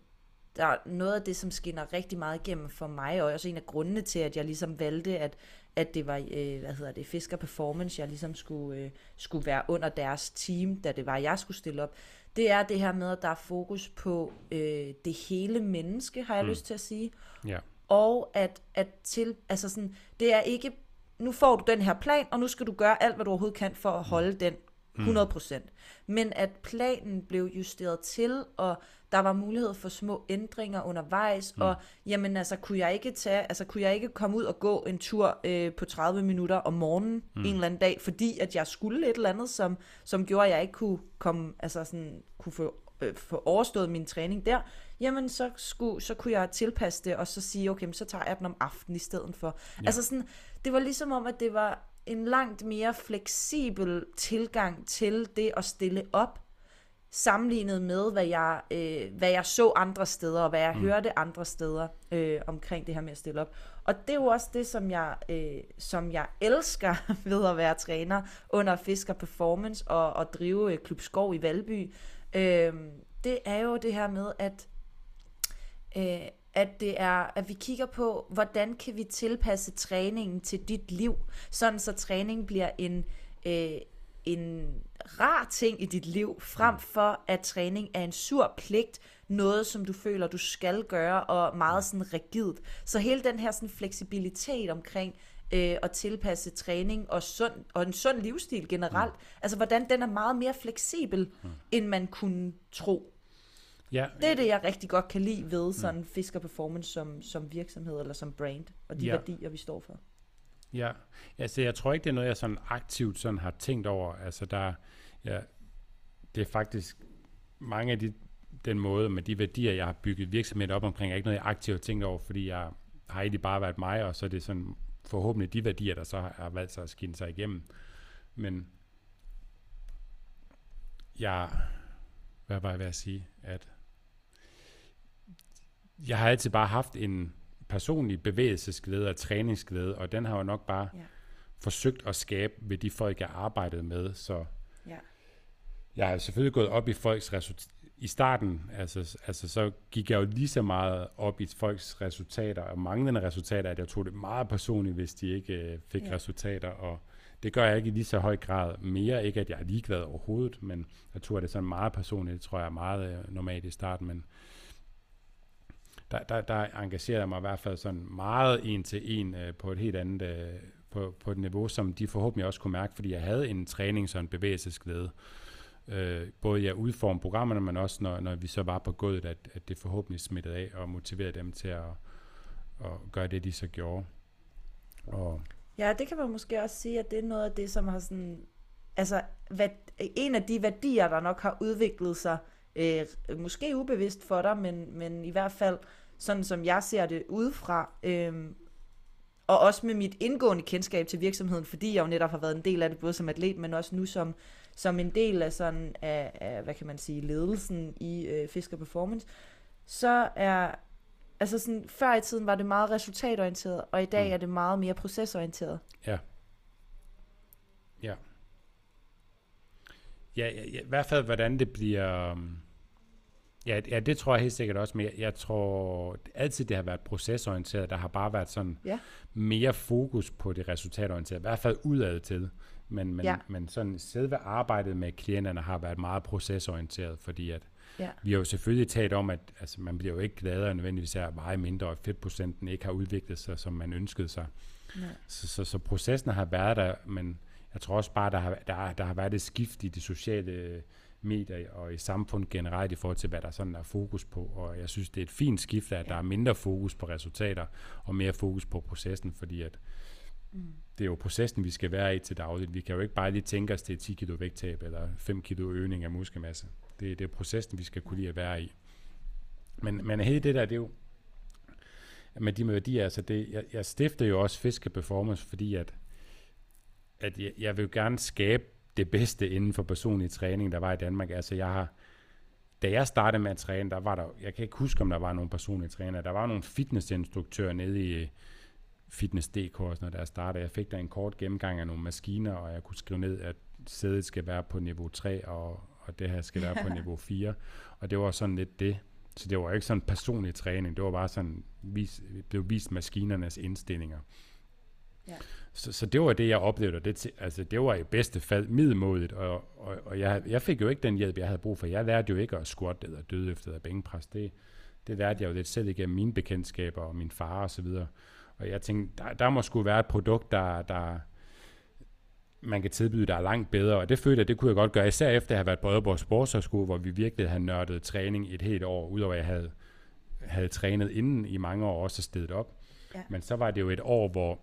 der er noget af det, som skinner rigtig meget igennem for mig, og også en af grundene til, at jeg ligesom valgte, at, at det var, øh, hvad hedder det, Fisker Performance, jeg ligesom skulle, øh, skulle være under deres team, da det var, jeg skulle stille op, det er det her med, at der er fokus på øh, det hele menneske, har jeg mm. lyst til at sige. Ja. Og at, at til, altså sådan, det er ikke, nu får du den her plan, og nu skal du gøre alt, hvad du overhovedet kan for at holde mm. den 100%. Mm. Men at planen blev justeret til, og der var mulighed for små ændringer undervejs, mm. og jamen altså, kunne jeg ikke tage, altså kunne jeg ikke komme ud og gå en tur øh, på 30 minutter om morgenen mm. en eller anden dag, fordi at jeg skulle et eller andet, som, som gjorde, at jeg ikke kunne komme, altså sådan, kunne få, øh, få overstået min træning der, jamen så, skulle, så kunne jeg tilpasse det, og så sige, okay, så tager jeg den om aftenen i stedet for. Ja. Altså sådan, det var ligesom om, at det var en langt mere fleksibel tilgang til det at stille op, sammenlignet med, hvad jeg, øh, hvad jeg så andre steder, og hvad jeg mm. hørte andre steder øh, omkring det her med at stille op. Og det er jo også det, som jeg, øh, som jeg elsker (laughs) ved at være træner under Fisker Performance og, og drive øh, Klub Skov i Valby. Øh, det er jo det her med, at øh, at det er, at vi kigger på, hvordan kan vi tilpasse træningen til dit liv, sådan så træning bliver en, øh, en rar ting i dit liv, frem for at træning er en sur pligt, noget som du føler, du skal gøre, og meget sådan rigidt. Så hele den her sådan fleksibilitet omkring øh, at tilpasse træning og, sund, og en sund livsstil generelt, mm. altså hvordan den er meget mere fleksibel, mm. end man kunne tro. Ja, Det er det, jeg rigtig godt kan lide ved sådan Fisker Performance som, som virksomhed eller som brand, og de ja. værdier, vi står for. Ja, altså jeg tror ikke, det er noget, jeg sådan aktivt sådan har tænkt over. Altså der, ja, det er faktisk mange af de, den måde med de værdier, jeg har bygget virksomheden op omkring, er ikke noget, jeg aktivt har tænkt over, fordi jeg har egentlig bare været mig, og så er det sådan forhåbentlig de værdier, der så har valgt sig at skinne sig igennem. Men jeg, hvad var jeg ved at sige, at jeg har altid bare haft en personlig bevægelsesglæde og træningsglæde, og den har jo nok bare Ja. forsøgt at skabe ved de folk, jeg arbejdede med. Så Ja. jeg har selvfølgelig gået op i folks resultater. I starten, altså, altså, så gik jeg jo lige så meget op i folks resultater, og manglende resultater, at jeg tog det meget personligt, hvis de ikke øh, fik Ja. ja. resultater, og det gør jeg ikke i lige så høj grad mere. Ikke at jeg er ligeglad overhovedet, men jeg tror, det er sådan meget personligt. Det tror jeg er meget øh, normalt i starten, men der, der, der engagerer jeg mig i hvert fald sådan meget en til en øh, på et helt andet, øh, på, på et niveau, som de forhåbentlig også kunne mærke, fordi jeg havde en træning sådan en bevægelsesglæde. Øh, både jeg at udforme programmerne, men også når, når vi så var på gulvet, at, at det forhåbentlig smittede af og motiverede dem til at, at gøre det, de så gjorde. Og Ja, det kan man måske også sige, at det er noget af det, som har sådan... Altså, hvad, en af de værdier, der nok har udviklet sig, øh, måske ubevidst for dig, men, men i hvert fald sådan, som jeg ser det udefra, øh, og også med mit indgående kendskab til virksomheden, fordi jeg jo netop har været en del af det, både som atlet, men også nu som, som en del af sådan, af, af hvad kan man sige, ledelsen i øh, Fisker Performance, så er, altså sådan, før i tiden var det meget resultatorienteret, og i dag Mm. er det meget mere procesorienteret. Ja. Ja. Ja, ja, ja, i hvert fald, hvordan det bliver... um, Ja, ja, det tror jeg helt sikkert også, men jeg, jeg tror altid, det har været procesorienteret. Der har bare været sådan Ja. mere fokus på det resultatorienterede, i hvert fald udad til. Men, men, Ja. men sådan selve arbejdet med klienterne har været meget procesorienteret, fordi at Ja. vi har jo selvfølgelig talt om, at altså, man bliver jo ikke gladere nødvendigvis af at veje mindre, og fedtprocenten ikke har udviklet sig, som man ønskede sig. Nej. Så, så, så processen har været der, men jeg tror også bare, der har, der, der har været et skift i de sociale medier og i samfundet generelt i forhold til, hvad der sådan er fokus på. Og jeg synes, det er et fint skift, at der er mindre fokus på resultater og mere fokus på processen, fordi at Mm. det er jo processen, vi skal være i til dagligt. Vi kan jo ikke bare lige tænke os, er 10 kilo vægttab eller 5 kilo øgning af muskelmasse. Det, det er processen, vi skal kunne lide at være i. Men, men hele det der, det er jo, med de værdier, altså det, jeg, jeg stifter jo også Fiske Performance, fordi at, at jeg, jeg vil jo gerne skabe det bedste inden for personlig træning, der var i Danmark. Altså jeg har, da jeg startede med at træne, der var der, jeg kan ikke huske, om der var nogen personlige træner, der var nogle fitnessinstruktører nede i Fitness.dk, sådan noget, da jeg startede. Jeg fik der en kort gennemgang af nogle maskiner, og jeg kunne skrive ned, at sædet skal være på niveau 3, og, og det her skal være på (laughs) niveau 4. Og det var sådan lidt det. Så det var ikke sådan personlig træning, det var bare sådan, vis, blev vist maskinernes indstillinger. Ja. Så, så det var det, jeg oplevede, og det, til- altså, det var i bedste fald middelmodigt, og, og, og jeg, jeg fik jo ikke den hjælp, jeg havde brug for. Jeg lærte jo ikke at squat eller dødløfte eller bænkpres. Det, det lærte jeg jo lidt selv igennem mine bekendtskaber og min far og så videre. Og jeg tænkte, der, der må skulle være et produkt, der, der man kan tilbyde, der er langt bedre. Og det følte jeg, det kunne jeg godt gøre, især efter at have været på Aalborg Sportshøjskole, hvor vi virkelig havde nørdet træning et helt år, udover at jeg havde, havde trænet inden i mange år, også stedet op. Ja. Men så var det jo et år, hvor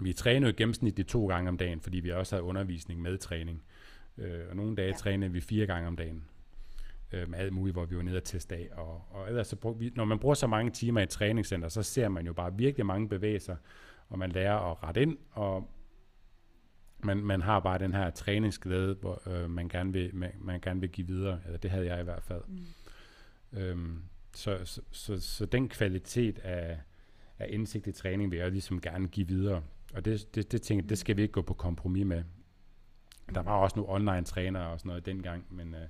vi trænede gennemsnitligt to gange om dagen, fordi vi også havde undervisning med træning. Øh, og nogle dage Ja. ja. trænede vi fire gange om dagen øh, med alt muligt, hvor vi var nede og teste af. Og, og ellers så brug, vi, når man bruger så mange timer i et træningscenter, så ser man jo bare virkelig mange bevægelser, og man lærer at rette ind, og man, man har bare den her træningsglæde, hvor øh, man, gerne vil, man, man gerne vil give videre, eller det havde jeg i hvert fald. Mm. Øhm, så, så, så, så den kvalitet af, af indsigt i træning vil jeg ligesom gerne give videre. Og det, det, det tænker det skal vi ikke gå på kompromis med. Der var også nogle online trænere og sådan noget dengang, men øh,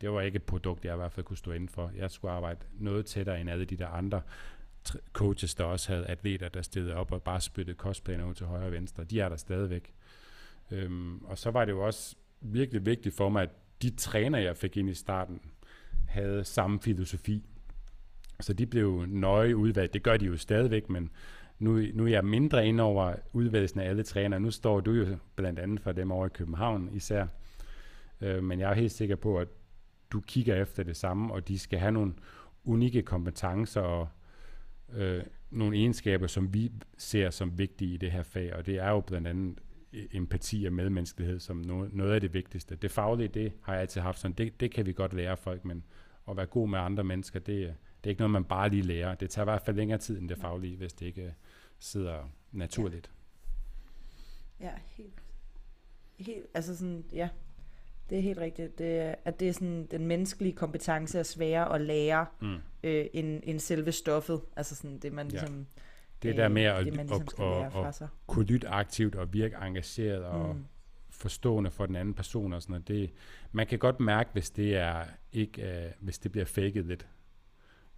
det var ikke et produkt, jeg i hvert fald kunne stå inden for. Jeg skulle arbejde noget tættere end alle de der andre coaches, der også havde atleter, der stillede op og bare spyttede kostplaner ud til højre og venstre. De er der stadigvæk. Øhm, og så var det jo også virkelig vigtigt for mig, at de træner, jeg fik ind i starten, havde samme filosofi. Så de blev nøje udvalgt. Det gør de jo stadigvæk, men nu, nu er jeg mindre ind over udvalgelsen af alle trænere. Nu står du jo blandt andet for dem over i København især. Øh, men jeg er helt sikker på, at du kigger efter det samme, og de skal have nogle unikke kompetencer og øh, nogle egenskaber, som vi ser som vigtige i det her fag, og det er jo blandt andet empati og medmenneskelighed som noget, noget af det vigtigste. Det faglige, det har jeg altid haft sådan, det, det kan vi godt lære folk, men at være god med andre mennesker, det, det er ikke noget, man bare lige lærer. Det tager i hvert fald længere tid end det faglige, hvis det ikke sidder naturligt. Ja, ja helt, helt, altså sådan, ja, det er helt rigtigt. Det, at det er sådan, den menneskelige kompetence er sværere at lære, mm. øh, end, end selve stoffet. Altså sådan det, man ligesom... Ja. Det der med at, det, ligesom at, at, at kunne lytte aktivt og virke engageret og mm. forstående for den anden person og sådan noget. Det, man kan godt mærke, hvis det er ikke, uh, hvis det bliver faked lidt.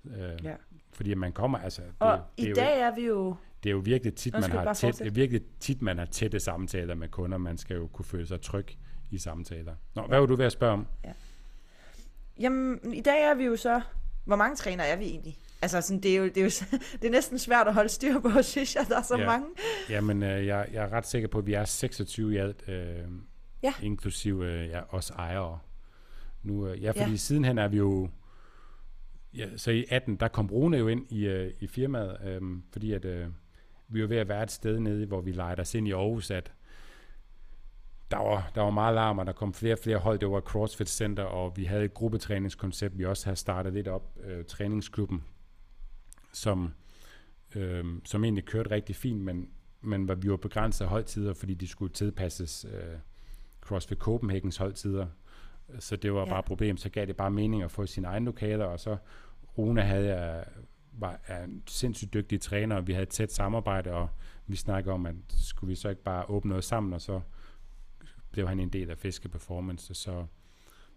Uh, ja. Fordi man kommer, altså... Det, og det i er dag jo, er vi jo... Det er jo virkelig tit, man har tæt, det er virkelig tit, man har tætte samtaler med kunder. Man skal jo kunne føle sig tryg i samtaler. Nå, hvad var du ved at spørge om? Ja. Jamen, i dag er vi jo så... Hvor mange træner er vi egentlig? Altså, sådan, det, er jo, det, er jo, (laughs) det er næsten svært at holde styr på, (laughs) synes jeg, der er så ja. mange. Jamen, øh, jeg, jeg er ret sikker på, at vi er 26 i alt, øh, ja. inklusive øh, ja, os ejere. Nu, øh, ja, fordi ja. sidenhen er vi jo... Ja, så i 18, der kom Rune jo ind i, øh, i firmaet, øh, fordi at øh, vi var ved at være et sted nede, hvor vi lejede os ind i Aarhus, at der var, der var meget larm, og der kom flere og flere hold. Det var CrossFit Center, og vi havde et gruppetræningskoncept. Vi også havde startet lidt op, øh, træningsklubben, som, øh, som egentlig kørte rigtig fint, men, men vi var begrænset af holdtider, fordi de skulle tilpasses øh, CrossFit Copenhagens holdtider. Så det var ja. bare et problem. Så gav det bare mening at få sine egne lokaler, og så Rune havde jeg, var er en sindssygt dygtig træner, og vi havde et tæt samarbejde, og vi snakkede om, at skulle vi så ikke bare åbne noget sammen, og så blev han en del af Fiske Performance. Så,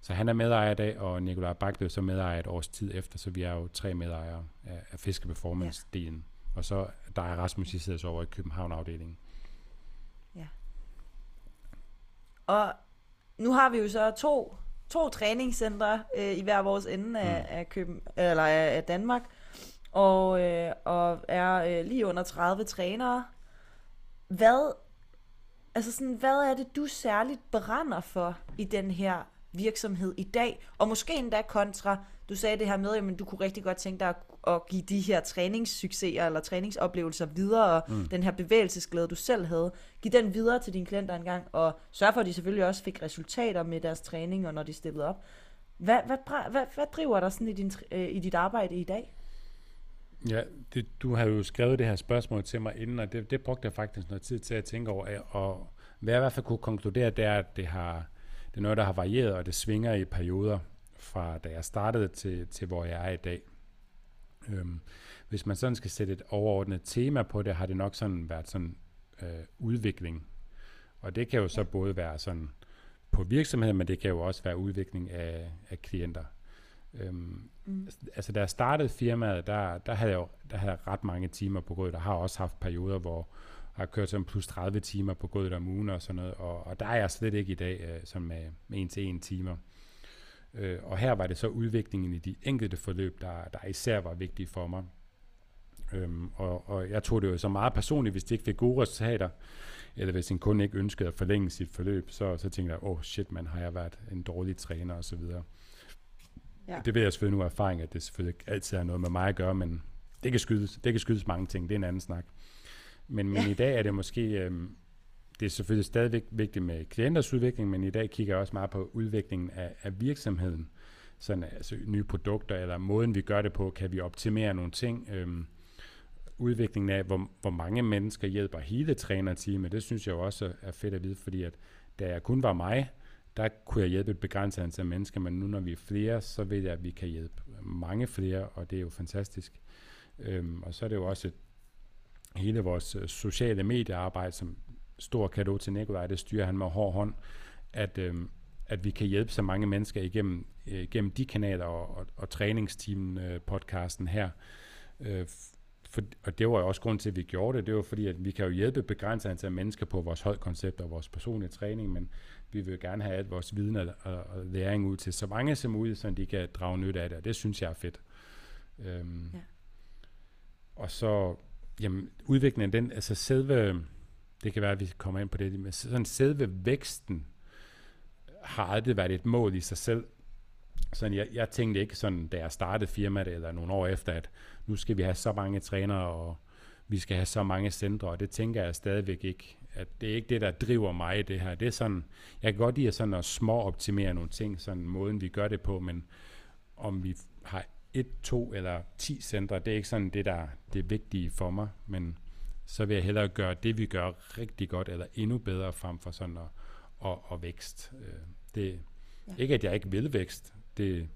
så han er medejer i dag, og Nikolaj Bak blev så medejer et års tid efter, så vi er jo tre medejere af, af Fiske Performance-delen. Ja. Og så der er Rasmus, I sidder så over i København-afdelingen. Ja. Og nu har vi jo så to, to træningscentre øh, i hver vores ende af, mm. af, Køben, eller af, af Danmark, og, øh, og er øh, lige under 30 trænere. Hvad Altså sådan, hvad er det, du særligt brænder for i den her virksomhed i dag? Og måske endda kontra, du sagde det her med, at du kunne rigtig godt tænke dig at, at give de her træningssucceser eller træningsoplevelser videre, og mm. den her bevægelsesglæde, du selv havde, give den videre til dine klienter engang, og sørge for, at de selvfølgelig også fik resultater med deres træning, og når de stillede op. Hvad, hvad, hvad, hvad driver dig sådan i, din, øh, i dit arbejde i dag? Ja, det, du har jo skrevet det her spørgsmål til mig inden, og det, det brugte jeg faktisk noget tid til at tænke over, og hvad jeg i hvert fald kunne konkludere, det er, at det, har, det er noget, der har varieret, og det svinger i perioder fra da jeg startede til, til hvor jeg er i dag. Øhm, hvis man sådan skal sætte et overordnet tema på det, har det nok sådan været sådan øh, udvikling. Og det kan jo så både være sådan på virksomheder, men det kan jo også være udvikling af, af klienter. Øhm, mm. Altså da jeg startede firmaet, der, der, havde jeg, der havde jeg ret mange timer på gulvet. Der har også haft perioder, hvor jeg har kørt sådan plus 30 timer på gulvet om ugen og sådan noget. Og, og der er jeg slet ikke i dag øh, sådan med, en til en timer. Øh, og her var det så udviklingen i de enkelte forløb, der, der især var vigtige for mig. Øhm, og, og jeg tog det jo så meget personligt, hvis de ikke fik gode resultater, eller hvis en kunde ikke ønskede at forlænge sit forløb, så, så tænkte jeg, åh oh, shit man, har jeg været en dårlig træner og så videre. Ja. Det ved jeg selvfølgelig nu af erfaring, at det selvfølgelig altid har noget med mig at gøre, men det kan skyldes, det kan skyldes mange ting, det er en anden snak. Men, men ja. i dag er det måske, øh, det er selvfølgelig stadigvæk vigtigt med klienters udvikling, men i dag kigger jeg også meget på udviklingen af, af virksomheden. Sådan altså nye produkter, eller måden vi gør det på, kan vi optimere nogle ting. Øhm, udviklingen af, hvor, hvor mange mennesker hjælper hele trænerteamet, det synes jeg jo også er fedt at vide, fordi at da jeg kun var mig, der kunne jeg hjælpe et begrænset antal mennesker, men nu når vi er flere, så ved jeg, at vi kan hjælpe mange flere, og det er jo fantastisk. Øhm, og så er det jo også et, hele vores øh, sociale mediearbejde, som stor kado til Nikolaj, det styrer han med hård hånd, at, øhm, at vi kan hjælpe så mange mennesker igennem, øh, igennem de kanaler og, og, og træningsteamen øh, podcasten her. Øh, for, og det var jo også grund til, at vi gjorde det. Det var fordi, at vi kan jo hjælpe begrænset antal mennesker på vores holdkoncept og vores personlige træning, men vi vil jo gerne have alt vores viden og, og, og læring ud til så mange som muligt, så de kan drage nytte af det, og det synes jeg er fedt. Øhm, ja. Og så, jamen, udviklingen den, altså selve, det kan være, at vi kommer ind på det, men sådan selve væksten har aldrig været et mål i sig selv. Sådan, jeg, jeg tænkte ikke sådan, da jeg startede firmaet, eller nogle år efter, at nu skal vi have så mange trænere, og vi skal have så mange centre, og det tænker jeg stadigvæk ikke. At det er ikke det, der driver mig i det her. Det er sådan, jeg kan godt lide at, sådan at små optimere nogle ting, sådan måden vi gør det på, men om vi har et, to eller ti centre, det er ikke sådan det, der det vigtige for mig, men så vil jeg hellere gøre det, vi gør rigtig godt, eller endnu bedre frem for sådan at, at, at vækst. Øh, det, ja. Ikke at jeg ikke vil vækst, det,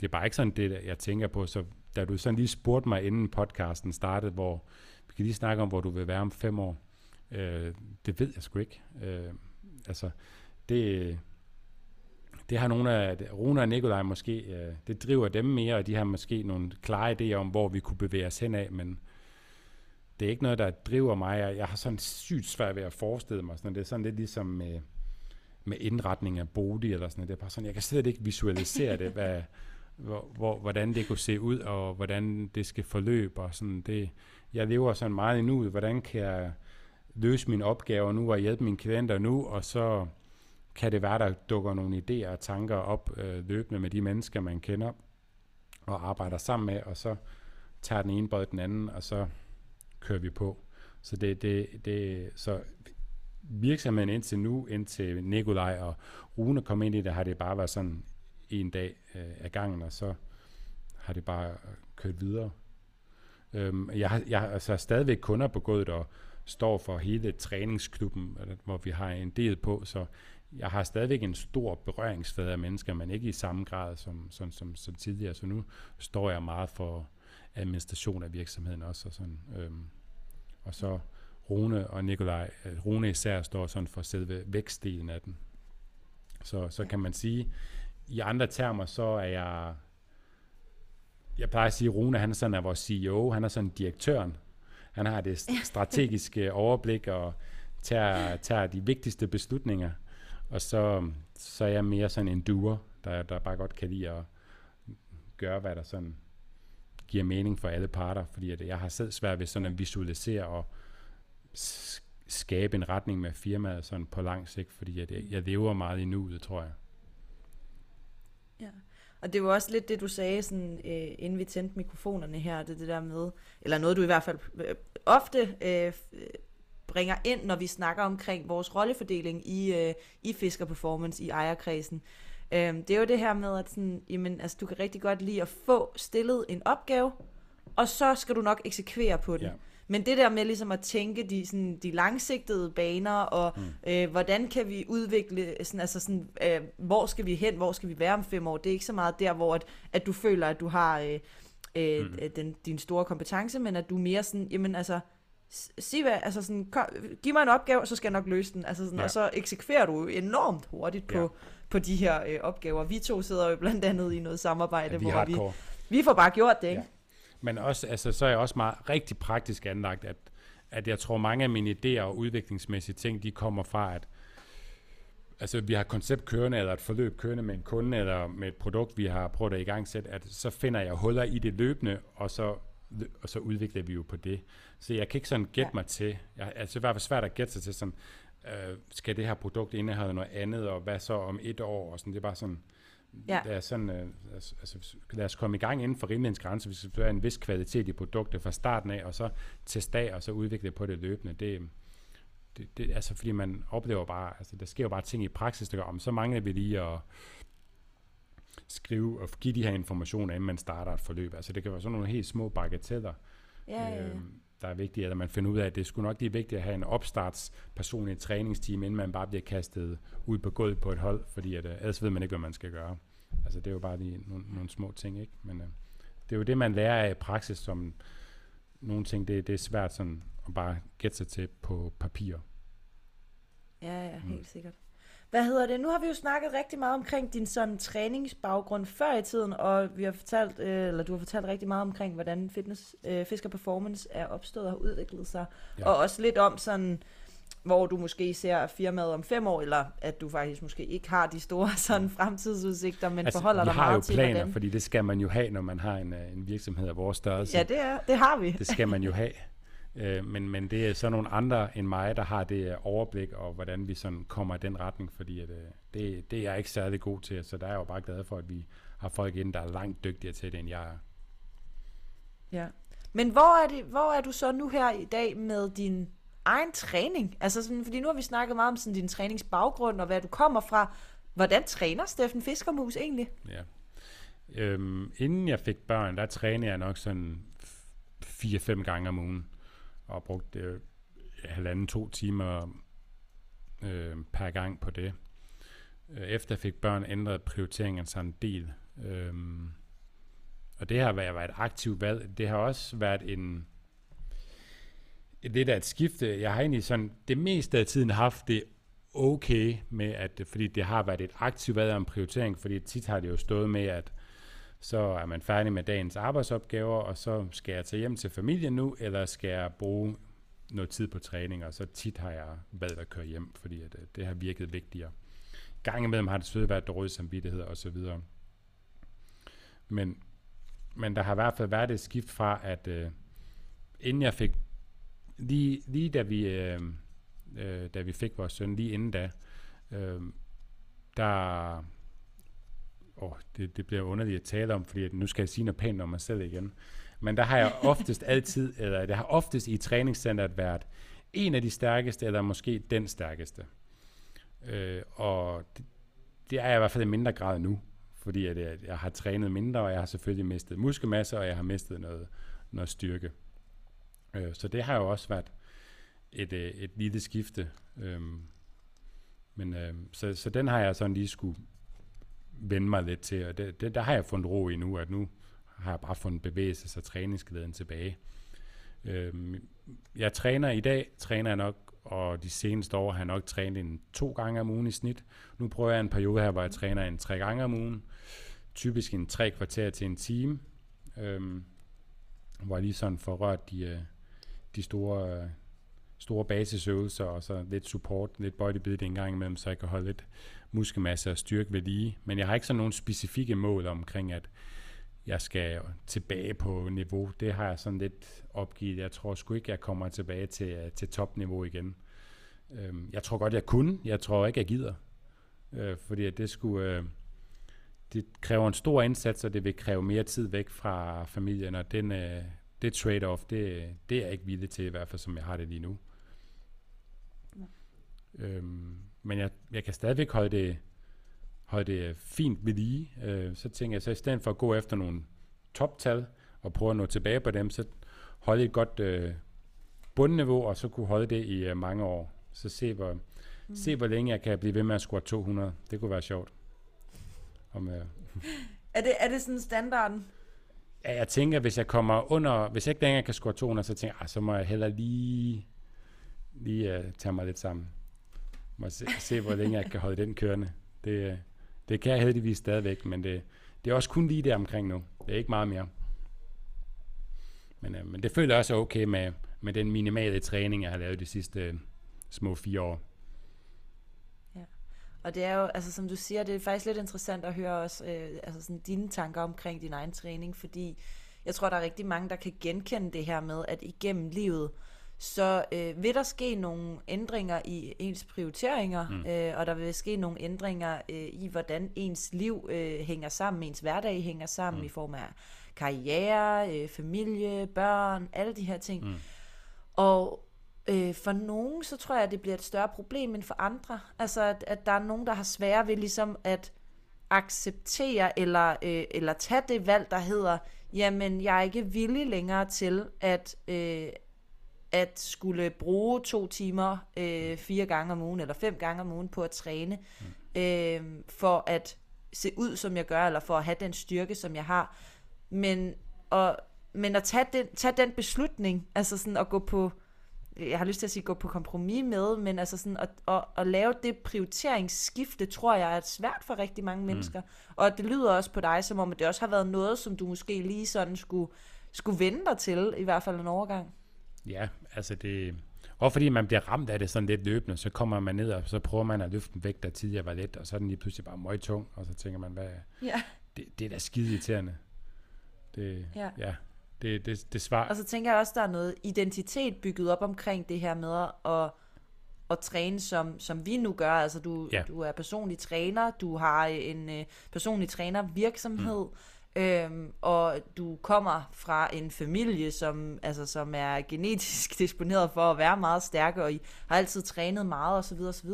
det er bare ikke sådan det, jeg tænker på. Så da du sådan lige spurgte mig, inden podcasten startede, hvor vi kan lige snakke om, hvor du vil være om fem år, øh, det ved jeg sgu ikke. Øh, altså, det, det har nogle af, Rune og Nikolaj måske, øh, det driver dem mere, og de har måske nogle klare idéer om, hvor vi kunne bevæge os hen af, men det er ikke noget, der driver mig. Jeg har sådan sygt svært ved at forestille mig sådan Det er sådan lidt ligesom med, med indretning af bolig eller sådan noget. Det er bare sådan, jeg kan slet ikke visualisere det, (laughs) hvad, hvor, hvor, hvordan det kunne se ud, og hvordan det skal forløbe. Og sådan det, jeg lever sådan meget i nuet. Hvordan kan jeg løse mine opgaver nu og hjælpe mine klienter nu, og så kan det være, der dukker nogle idéer og tanker op øh, løbende med de mennesker, man kender og arbejder sammen med, og så tager den ene båd den anden, og så kører vi på. Så det, det, det så virksomheden indtil nu, indtil Nikolaj og Rune kom ind i det, har det bare været sådan en dag øh, af gangen, og så har det bare kørt videre. Øhm, jeg, har, jeg altså, har altså stadigvæk kunder på gulvet, og står for hele træningsklubben, øh, hvor vi har en del på, så jeg har stadigvæk en stor berøringsflade af mennesker, men ikke i samme grad som, som, som, som tidligere. Så nu står jeg meget for administration af virksomheden også. Og, sådan, øhm, og så Rune og Nikolaj, øh, Rune især står sådan for selve vækstdelen af den. Så, så kan man sige, i andre termer, så er jeg, jeg plejer at sige, at Rune han er sådan er vores CEO, han er sådan direktøren. Han har det (laughs) strategiske overblik og tager, tager de vigtigste beslutninger. Og så, så er jeg mere sådan en duer, der, der bare godt kan lide at gøre, hvad der sådan giver mening for alle parter, fordi at jeg har selv svært ved sådan at visualisere og skabe en retning med firmaet sådan på lang sigt, fordi at jeg, jeg lever meget i nuet, tror jeg. Ja, og det var også lidt det, du sagde, sådan, øh, inden vi tændte mikrofonerne her, det, det der med, eller noget du i hvert fald øh, ofte øh, øh, bringer ind, når vi snakker omkring vores rollefordeling i, øh, i Fisker Performance, i ejerkredsen. Øh, det er jo det her med, at sådan, jamen, altså, du kan rigtig godt lide at få stillet en opgave, og så skal du nok eksekvere på den. Ja. Men det der med ligesom at tænke de, sådan, de langsigtede baner, og mm. øh, hvordan kan vi udvikle, sådan, altså sådan, øh, hvor skal vi hen, hvor skal vi være om fem år, det er ikke så meget der, hvor at, at du føler, at du har øh, øh, mm. den, din store kompetence, men at du mere sådan, jamen altså, sig hvad, altså sådan, kom, giv mig en opgave, så skal jeg nok løse den, altså sådan, ja. og så eksekverer du enormt hurtigt på, ja. på de her øh, opgaver. Vi to sidder jo blandt andet i noget samarbejde, ja, vi hvor vi, vi får bare gjort det, ikke? Ja. Men også, altså, så er jeg også meget rigtig praktisk anlagt, at, at jeg tror, mange af mine idéer og udviklingsmæssige ting, de kommer fra, at altså, vi har koncept kørende, eller et forløb kørende med en kunde, eller med et produkt, vi har prøvet at i gang sætte, at så finder jeg huller i det løbende, og så og så udvikler vi jo på det. Så jeg kan ikke sådan gætte ja. mig til, jeg, altså det fald svært at gætte sig til sådan, øh, skal det her produkt indeholde noget andet, og hvad så om et år, og sådan, det er bare sådan, Ja. Det er sådan, øh, altså, lad os komme i gang inden for rimelighedens grænse, hvis vi have en vis kvalitet i produktet fra starten af, og så teste af, og så udvikle på det løbende. Det, det, det, altså fordi man oplever bare, altså der sker jo bare ting i praksis, der gør, om så mangler vi lige at skrive og give de her informationer, inden man starter et forløb. Altså det kan være sådan nogle helt små bagateller, ja, ja, ja. Øh, der er vigtige, at man finder ud af, at det skulle nok lige vigtigt at have en opstartsperson i et træningsteam, inden man bare bliver kastet ud på gulvet på et hold, fordi at, uh, ellers ved man ikke, hvad man skal gøre. Altså det er jo bare lige nogle, nogle små ting, ikke? Men uh, det er jo det, man lærer af i praksis, som nogle ting, det, det er svært sådan at bare gætte sig til på papir. Ja, ja, helt mm. sikkert. Hvad hedder det? Nu har vi jo snakket rigtig meget omkring din sådan træningsbaggrund før i tiden, og vi har fortalt, øh, eller du har fortalt rigtig meget omkring, hvordan fitness, øh, Fisker Performance er opstået og har udviklet sig. Ja. Og også lidt om sådan, hvor du måske ser firmaet om fem år, eller at du faktisk måske ikke har de store (laughs) sådan fremtidsudsigter, men altså, forholder dig meget til, planer, fordi det skal man jo have, når man har en, øh, en virksomhed af vores størrelse. Ja, det, er, det har vi. Det skal man jo have. (laughs) Øh, men, men det er så nogle andre end mig, der har det overblik, og hvordan vi sådan kommer i den retning, fordi at, øh, det, det er jeg ikke særlig god til, så der er jeg jo bare glad for, at vi har folk ind, der er langt dygtigere til det, end jeg er. Ja. Men hvor er, det, hvor er du så nu her i dag med din egen træning? Altså sådan, fordi nu har vi snakket meget om sådan din træningsbaggrund og hvad du kommer fra. Hvordan træner Steffen Fiskermus egentlig? Ja. Øhm, inden jeg fik børn, der trænede jeg nok sådan 4-5 gange om ugen og brugt øh, halvanden to timer øh, per gang på det. Øh, efter jeg fik børn, ændrede prioriteringen sig en del. Øh, og det har været et aktivt valg. Det har også været en lidt af et skifte. Jeg har egentlig sådan det meste af tiden haft det okay med, at fordi det har været et aktivt valg om prioritering, fordi tit har det jo stået med, at så er man færdig med dagens arbejdsopgaver, og så skal jeg tage hjem til familien nu, eller skal jeg bruge noget tid på træning, og så tit har jeg valgt at køre hjem, fordi at, øh, det har virket vigtigere. Gang imellem har det selvfølgelig været dårlig samvittighed og så videre. Men, men der har i hvert fald været et skift fra, at øh, inden jeg fik, lige, lige da vi, øh, øh, da vi fik vores søn, lige inden da, øh, der oh, det, det bliver underligt at tale om, fordi nu skal jeg sige noget pænt om mig selv igen. Men der har jeg (laughs) oftest altid, eller det har oftest i træningscenteret været en af de stærkeste, eller måske den stærkeste. Øh, og det, det er jeg i hvert fald i mindre grad nu, fordi at jeg, jeg har trænet mindre, og jeg har selvfølgelig mistet muskelmasse, og jeg har mistet noget, noget styrke. Øh, så det har jo også været et, øh, et lille skifte. Øh, men, øh, så, så den har jeg sådan lige skulle vende mig lidt til, og det, det, der har jeg fundet ro i nu, at nu har jeg bare fundet bevægelses- og træningsglæden tilbage. Øhm, jeg træner i dag, træner jeg nok, og de seneste år har jeg nok trænet en to gange om ugen i snit. Nu prøver jeg en periode her, hvor jeg træner en tre gange om ugen, typisk en tre kvarter til en time, øhm, hvor jeg lige sådan får rørt de, øh, de store, øh, store basisøvelser, og så lidt support, lidt bodybuilding en gang imellem, så jeg kan holde lidt muskelmasse og styrke ved lige. Men jeg har ikke sådan nogle specifikke mål omkring, at jeg skal tilbage på niveau. Det har jeg sådan lidt opgivet. Jeg tror sgu ikke, jeg kommer tilbage til, øh, til topniveau igen. Øhm, jeg tror godt, jeg kunne. Jeg tror ikke, jeg gider. Øh, fordi det skulle... Øh, det kræver en stor indsats, og det vil kræve mere tid væk fra familien, og den, det trade-off, det, det er jeg ikke villig til, i hvert fald som jeg har det lige nu. Øhm, men jeg, jeg kan stadigvæk holde det, holde det fint ved lige. Øh, så tænker jeg, så i stedet for at gå efter nogle toptal og prøve at nå tilbage på dem, så holde et godt øh, bundniveau, og så kunne holde det i øh, mange år. Så se hvor, mm. se, hvor længe jeg kan blive ved med at score 200. Det kunne være sjovt. Om, øh. (laughs) er, det, er det sådan standarden? Ja, jeg tænker, hvis jeg kommer under, hvis jeg ikke længere kan score 200, så tænker jeg, ah, så må jeg heller lige, lige uh, tage mig lidt sammen må se, se, hvor længe jeg kan holde den kørende. Det, det kan jeg heldigvis stadigvæk, men det, det er også kun lige der omkring nu. Det er ikke meget mere. Men, øh, men det føler jeg også okay med, med den minimale træning, jeg har lavet de sidste øh, små fire år. Ja. Og det er jo, altså som du siger, det er faktisk lidt interessant at høre også øh, altså sådan dine tanker omkring din egen træning, fordi jeg tror, der er rigtig mange, der kan genkende det her med, at igennem livet, øh, så øh, vil der ske nogle ændringer i ens prioriteringer, mm. øh, og der vil ske nogle ændringer øh, i, hvordan ens liv øh, hænger sammen, ens hverdag hænger sammen mm. i form af karriere, øh, familie, børn, alle de her ting. Mm. Og øh, for nogen, så tror jeg, at det bliver et større problem end for andre. Altså, at, at der er nogen, der har svære ved ligesom at acceptere eller, øh, eller tage det valg, der hedder, jamen, jeg er ikke villig længere til at, øh, at skulle bruge to timer øh, fire gange om ugen, eller fem gange om ugen på at træne, mm. øh, for at se ud, som jeg gør, eller for at have den styrke, som jeg har. Men, og, men at tage den, tage den beslutning, altså sådan at gå på, jeg har lyst til at sige gå på kompromis med, men altså sådan at, at, at lave det prioriteringsskifte, tror jeg er svært for rigtig mange mennesker. Mm. Og det lyder også på dig, som om at det også har været noget, som du måske lige sådan skulle, skulle vende dig til, i hvert fald en overgang. Ja, altså det... Og fordi man bliver ramt af det sådan lidt løbende, så kommer man ned, og så prøver man at løfte den vægt, der tidligere var let, og så er den lige pludselig bare meget tung, og så tænker man, hvad, Ja. det, det er da skide irriterende. Det, Ja. ja det, det, det svar. Og så tænker jeg også, der er noget identitet bygget op omkring det her med at, at træne, som, som vi nu gør. Altså, du, Ja. du er personlig træner, du har en øh, personlig træner virksomhed, mm. Øhm, og du kommer fra en familie, som, altså, som er genetisk (laughs) disponeret for at være meget stærke, og I har altid trænet meget osv. osv.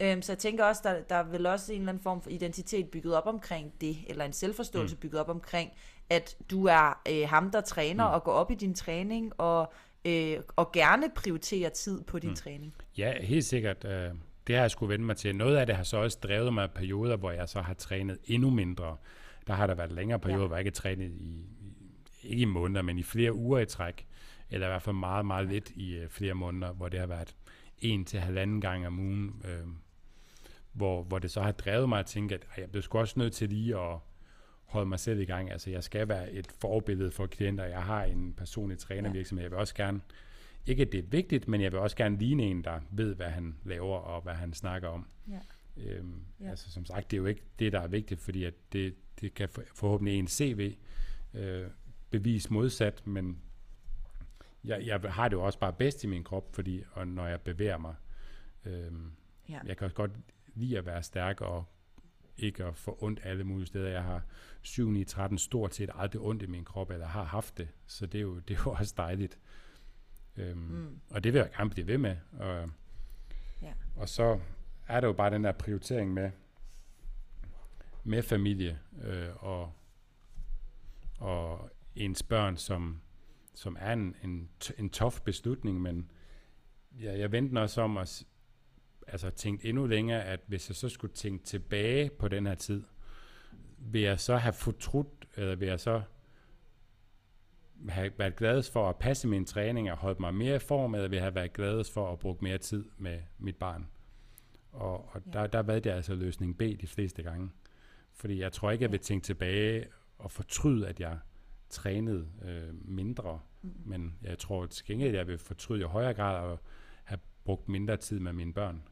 Øhm, så jeg tænker også, der, der er vel også en eller anden form for identitet bygget op omkring det, eller en selvforståelse mm. bygget op omkring, at du er øh, ham, der træner mm. og går op i din træning, og, øh, og gerne prioriterer tid på din mm. træning. Ja, helt sikkert. Øh, det har jeg skulle vende mig til. Noget af det har så også drevet mig i perioder, hvor jeg så har trænet endnu mindre. Der har der været længere perioder, ja. hvor jeg ikke har trænet i, ikke i måneder, men i flere uger i træk. Eller i hvert fald meget, meget lidt i øh, flere måneder, hvor det har været en til halvanden gang om ugen. Øh, hvor, hvor det så har drevet mig at tænke, at jeg bliver sgu også nødt til lige at holde mig selv i gang. Altså, jeg skal være et forbillede for klienter. Jeg har en personlig trænervirksomhed. Jeg vil også gerne, ikke at det er vigtigt, men jeg vil også gerne ligne en, der ved, hvad han laver og hvad han snakker om. Ja. Øhm, Ja. Altså, som sagt, det er jo ikke det, der er vigtigt, fordi at det, det kan for- forhåbentlig en CV øh, bevise modsat, men jeg, jeg har det jo også bare bedst i min krop, fordi og når jeg bevæger mig. Øhm, Ja. jeg kan også godt lide at være stærk og ikke at få ondt alle mulige steder. Jeg har 7 9 13 stort set aldrig ondt i min krop, eller har haft det, så det er jo, (laughs) det er jo også dejligt. Øhm, mm. Og det vil jeg gerne blive ved med. Og, Ja. og så er der jo bare den der prioritering med, med familie øh, og, og ens børn, som, som er en, en, en tof beslutning, men ja, jeg vendte også om at altså, tænke endnu længere, at hvis jeg så skulle tænke tilbage på den her tid, vil jeg så have fortrudt, eller vil jeg så have været gladest for at passe min træning og holde mig mere i form, eller vil jeg have været gladest for at bruge mere tid med mit barn? Og, og Ja. der, der valgte jeg altså løsning B de fleste gange. Fordi jeg tror ikke, jeg vil tænke tilbage og fortryde, at jeg trænede øh, mindre. Mm. Men jeg tror til gengæld, at jeg vil fortryde i højere grad at have brugt mindre tid med mine børn.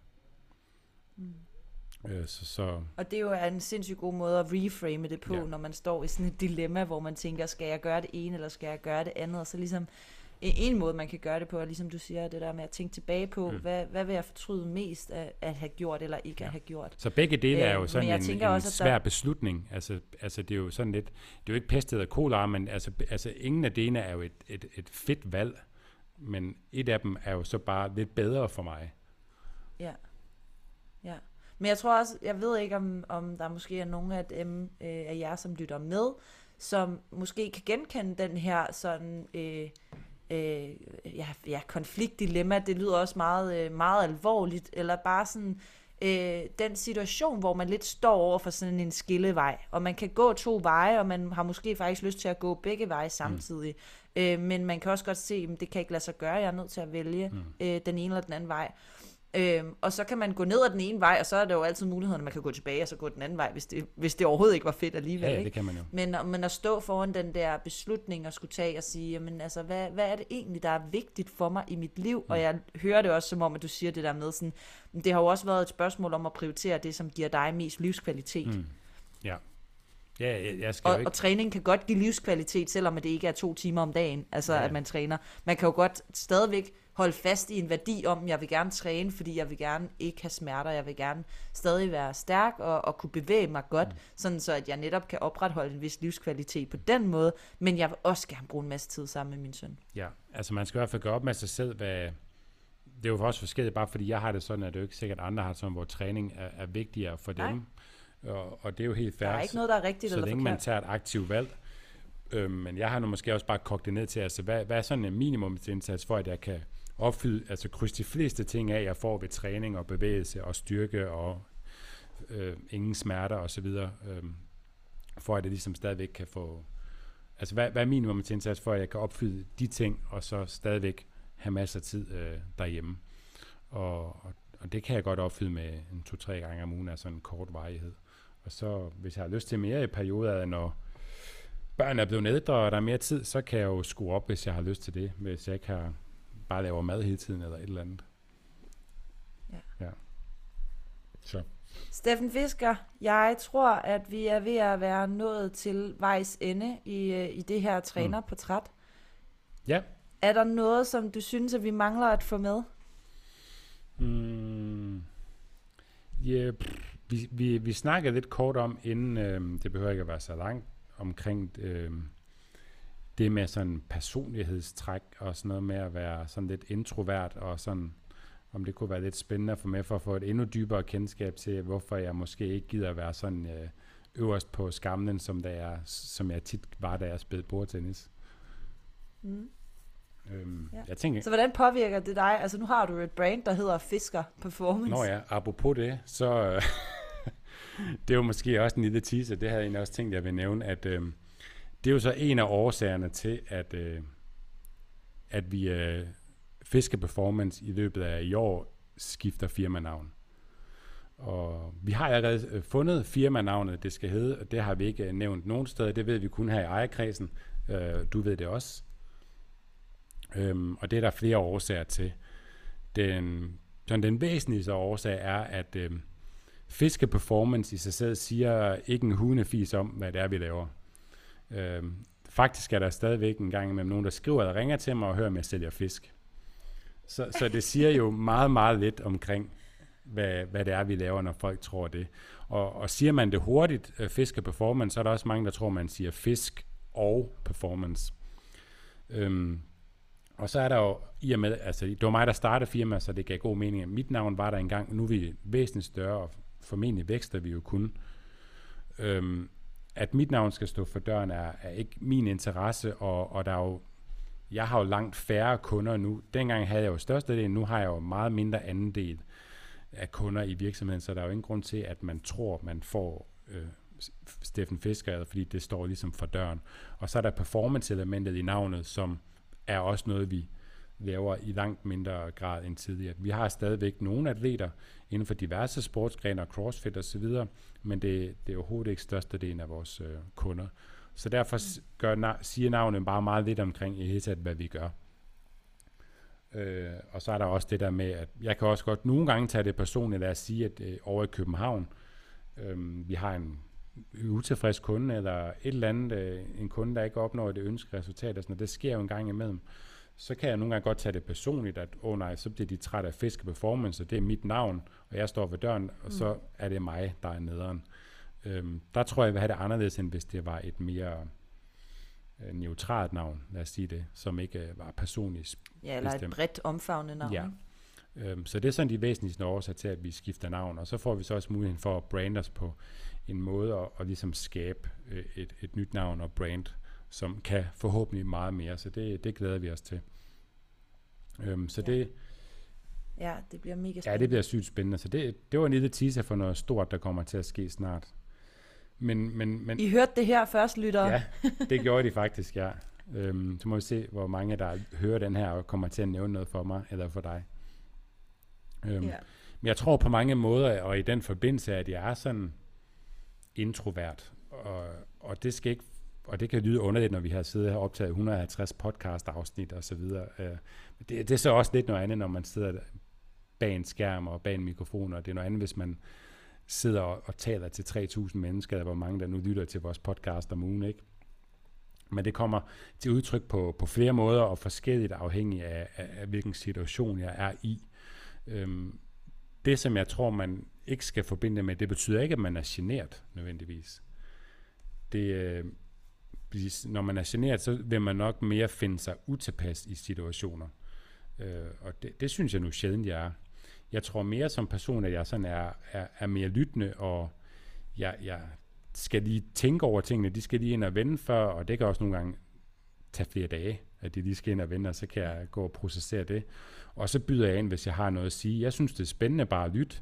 Mm. Øh, så, så Og det er jo en sindssygt god måde at reframe det på. Ja. når man står i sådan et dilemma, hvor man tænker, skal jeg gøre det ene, eller skal jeg gøre det andet? Og så ligesom, en, en måde, man kan gøre det på, er ligesom du siger, det der med at tænke tilbage på, mm. Hvad, hvad vil jeg fortryde mest af at have gjort, eller ikke ja. At have gjort? Så begge dele er Øh, jo men sådan en, en også, at der- svær beslutning. Altså, altså det er jo sådan lidt, det er jo ikke pest eller kolera, men altså, altså ingen af delene er jo et, et, et fedt valg, men et af dem er jo så bare lidt bedre for mig. Ja. Ja. Men jeg tror også, jeg ved ikke, om, om der måske er nogen af dem øh, af jer, som lytter med, som måske kan genkende den her sådan, øh, øh, ja, ja, konfliktdilemma. Det lyder også meget, øh, meget alvorligt, eller bare sådan øh, den situation, hvor man lidt står over for sådan en skillevej, og man kan gå to veje, og man har måske faktisk lyst til at gå begge veje samtidig. Mm. Øh, men man kan også godt se, at det kan ikke lade sig gøre, jeg er nødt til at vælge mm. øh, den ene eller den anden vej. Øhm, og så kan man gå ned ad den ene vej, og så er der jo altid muligheden, at man kan gå tilbage og så gå den anden vej, hvis det, hvis det overhovedet ikke var fedt alligevel. Ja, ja, det kan man jo. Men, men at stå foran den der beslutning og skulle tage og sige, jamen altså, hvad, hvad er det egentlig, der er vigtigt for mig i mit liv? Mm. Og jeg hører det også som om, at du siger det der med sådan, det har jo også været et spørgsmål om at prioritere det, som giver dig mest livskvalitet. Mm. Ja. Ja, jeg, jeg skal Og, jo ikke... og træning kan godt give livskvalitet, selvom det ikke er to timer om dagen, altså. Ja. at man træner. Man kan jo godt stadigvæk holde fast i en værdi om, jeg vil gerne træne, fordi jeg vil gerne ikke have smerter, jeg vil gerne stadig være stærk og, og kunne bevæge mig godt, mm. sådan så at jeg netop kan opretholde en vis livskvalitet på den måde, men jeg vil også gerne bruge en masse tid sammen med min søn. Ja, altså man skal i hvert fald gøre op med sig selv, hvad... Det er jo os forskelligt, bare fordi jeg har det sådan, at det er jo ikke sikkert, at andre har det sådan, hvor træning er, er vigtigere for Nej. dem. Og, og det er jo helt Der fair. er ikke noget, der er rigtigt så eller længe man forkert. tager et aktivt valg. Øhm, men jeg har nu måske også bare kogt det ned til, altså hvad, hvad er sådan en minimumsindsats for, at jeg kan opfylde, altså krydse de fleste ting af, jeg får ved træning og bevægelse og styrke og øh, ingen smerter og så videre, øhm, for at jeg ligesom stadigvæk kan få, altså hvad, hvad er indsats for, at jeg kan opfylde de ting, og så stadigvæk have masser af tid øh, derhjemme. Og, og, og det kan jeg godt opfylde med en to-tre gange om ugen af sådan en kort varighed. Og så, hvis jeg har lyst til mere i perioder, når børn er blevet ældre, og der er mere tid, så kan jeg jo skrue op, hvis jeg har lyst til det, hvis jeg ikke har bare laver mad hele tiden eller et eller andet. Ja. ja. Så. Steffen Fisker, jeg tror, at vi er ved at være nået til vejs ende i, øh, i det her trænerportræt. Mm. Ja. Er der noget, som du synes, at vi mangler at få med? Mm. Pff, vi, vi, vi snakkede lidt kort om, inden øh, det behøver ikke at være så langt, omkring øh, det med sådan personlighedstræk og sådan noget med at være sådan lidt introvert og sådan, om det kunne være lidt spændende for mig for at få et endnu dybere kendskab til, hvorfor jeg måske ikke gider at være sådan øh, øverst på skamlen, som, der er, som jeg tit var, da jeg spillede bordtennis. Mm. Øhm, Ja. Jeg tænker, Så hvordan påvirker det dig? Altså nu har du et brand, der hedder Fisker Performance. Nå ja, apropos det, så øh, (laughs) det er jo måske også en lille teaser, det havde jeg egentlig også tænkt, jeg vil nævne, at øh, det er jo så en af årsagerne til, at, øh, at vi øh, Fiske Performance i løbet af i år skifter firmanavn. Og vi har allerede øh, fundet firmanavnet, det skal hedde, og det har vi ikke øh, nævnt nogen steder. Det ved vi kun her i ejerkredsen. Øh, du ved det også. Øhm, og det er der flere årsager til. Den, sådan den væsentligste årsag er, at øh, Fiske Performance i sig selv siger ikke en hundefis om, hvad det er, vi laver. Øhm, faktisk er der stadigvæk en gang med nogen, der skriver eller ringer til mig og hører, om jeg sælger fisk. Så, så det siger jo meget, meget lidt omkring, hvad, hvad det er, vi laver, når folk tror det. Og, og siger man det hurtigt, øh, fiske performance, så er der også mange, der tror, man siger fisk og performance. Øhm, og så er der jo, i og med, altså det var mig, der startede firmaet, så det gav god mening, at mit navn var der engang. Nu er vi væsentligt større, og formentlig vækster vi jo kun. Øhm, at mit navn skal stå for døren, er, er ikke min interesse, og, og der er jo, jeg har jo langt færre kunder nu. Dengang havde jeg jo størstedelen, nu har jeg jo meget mindre anden del af kunder i virksomheden, så der er jo ingen grund til, at man tror, man får øh, Steffen Fisker, fordi det står ligesom for døren. Og så er der performance-elementet i navnet, som er også noget, vi laver i langt mindre grad end tidligere. Vi har stadigvæk nogle atleter inden for diverse sportsgrene og crossfit osv., men det, det er overhovedet ikke størstedelen af vores øh, kunder. Så derfor gør, na- siger navnet bare meget lidt omkring i hele taget, hvad vi gør. Øh, og så er der også det der med, at jeg kan også godt nogle gange tage det personligt, lad os sige, at øh, over i København, øh, vi har en utilfreds kunde, eller et eller andet, øh, en kunde, der ikke opnår det ønskede resultat, og sådan noget. det sker jo en gang imellem, så kan jeg nogle gange godt tage det personligt, at åh oh, nej, så bliver de træt af fiske performance, og det er mit navn, og jeg står ved døren, og så er det mig, der er nederen. Øhm, der tror jeg, jeg vil have det anderledes, end hvis det var et mere øh, neutralt navn, lad os sige det, som ikke øh, var personligt Ja, eller et Bestemt. bredt omfavnende navn. Ja. Øhm, så det er sådan de væsentligste årsager til, at vi skifter navn, og så får vi så også muligheden for at brande os på en måde at, at ligesom skabe øh, et, et nyt navn og brand, som kan forhåbentlig meget mere, så det, det glæder vi os til. Øhm, så Ja. det, ja, det bliver mega ja, spændende. det bliver sygt spændende, så det, det var en lille teaser for noget stort, der kommer til at ske snart. Men, men, men I hørte det her først, lytter. Ja, (laughs) det gjorde de faktisk, ja. Øhm, så må vi se, hvor mange der hører den her og kommer til at nævne noget for mig eller for dig. Øhm, ja. Men jeg tror på mange måder, og i den forbindelse, at jeg er sådan introvert, og, og det skal ikke og det kan lyde underligt, når vi har siddet her og optaget 150 podcast afsnit og så videre. Øh, men det, det er så også lidt noget andet, når man sidder bag en skærm og bag en mikrofon, og det er noget andet, hvis man sidder og, og taler til 3.000 mennesker, eller hvor mange der nu lytter til vores podcast om ugen, ikke? Men det kommer til udtryk på, på flere måder og forskelligt afhængig af, af, af hvilken situation jeg er i. Øhm, det, som jeg tror, man ikke skal forbinde med, det betyder ikke, at man er genert nødvendigvis. Det, øh, hvis- når man er generet, så vil man nok mere finde sig utilpas i situationer. Øh, og det, det synes jeg nu sjældent, jeg er. Jeg tror mere som person, at jeg sådan er, er, er mere lyttende, og jeg, jeg skal lige tænke over tingene. De skal lige ind og vende før, og det kan også nogle gange tage flere dage, at de lige skal ind og vende, og så kan jeg gå og processere det. Og så byder jeg ind, hvis jeg har noget at sige. Jeg synes, det er spændende bare at lytte,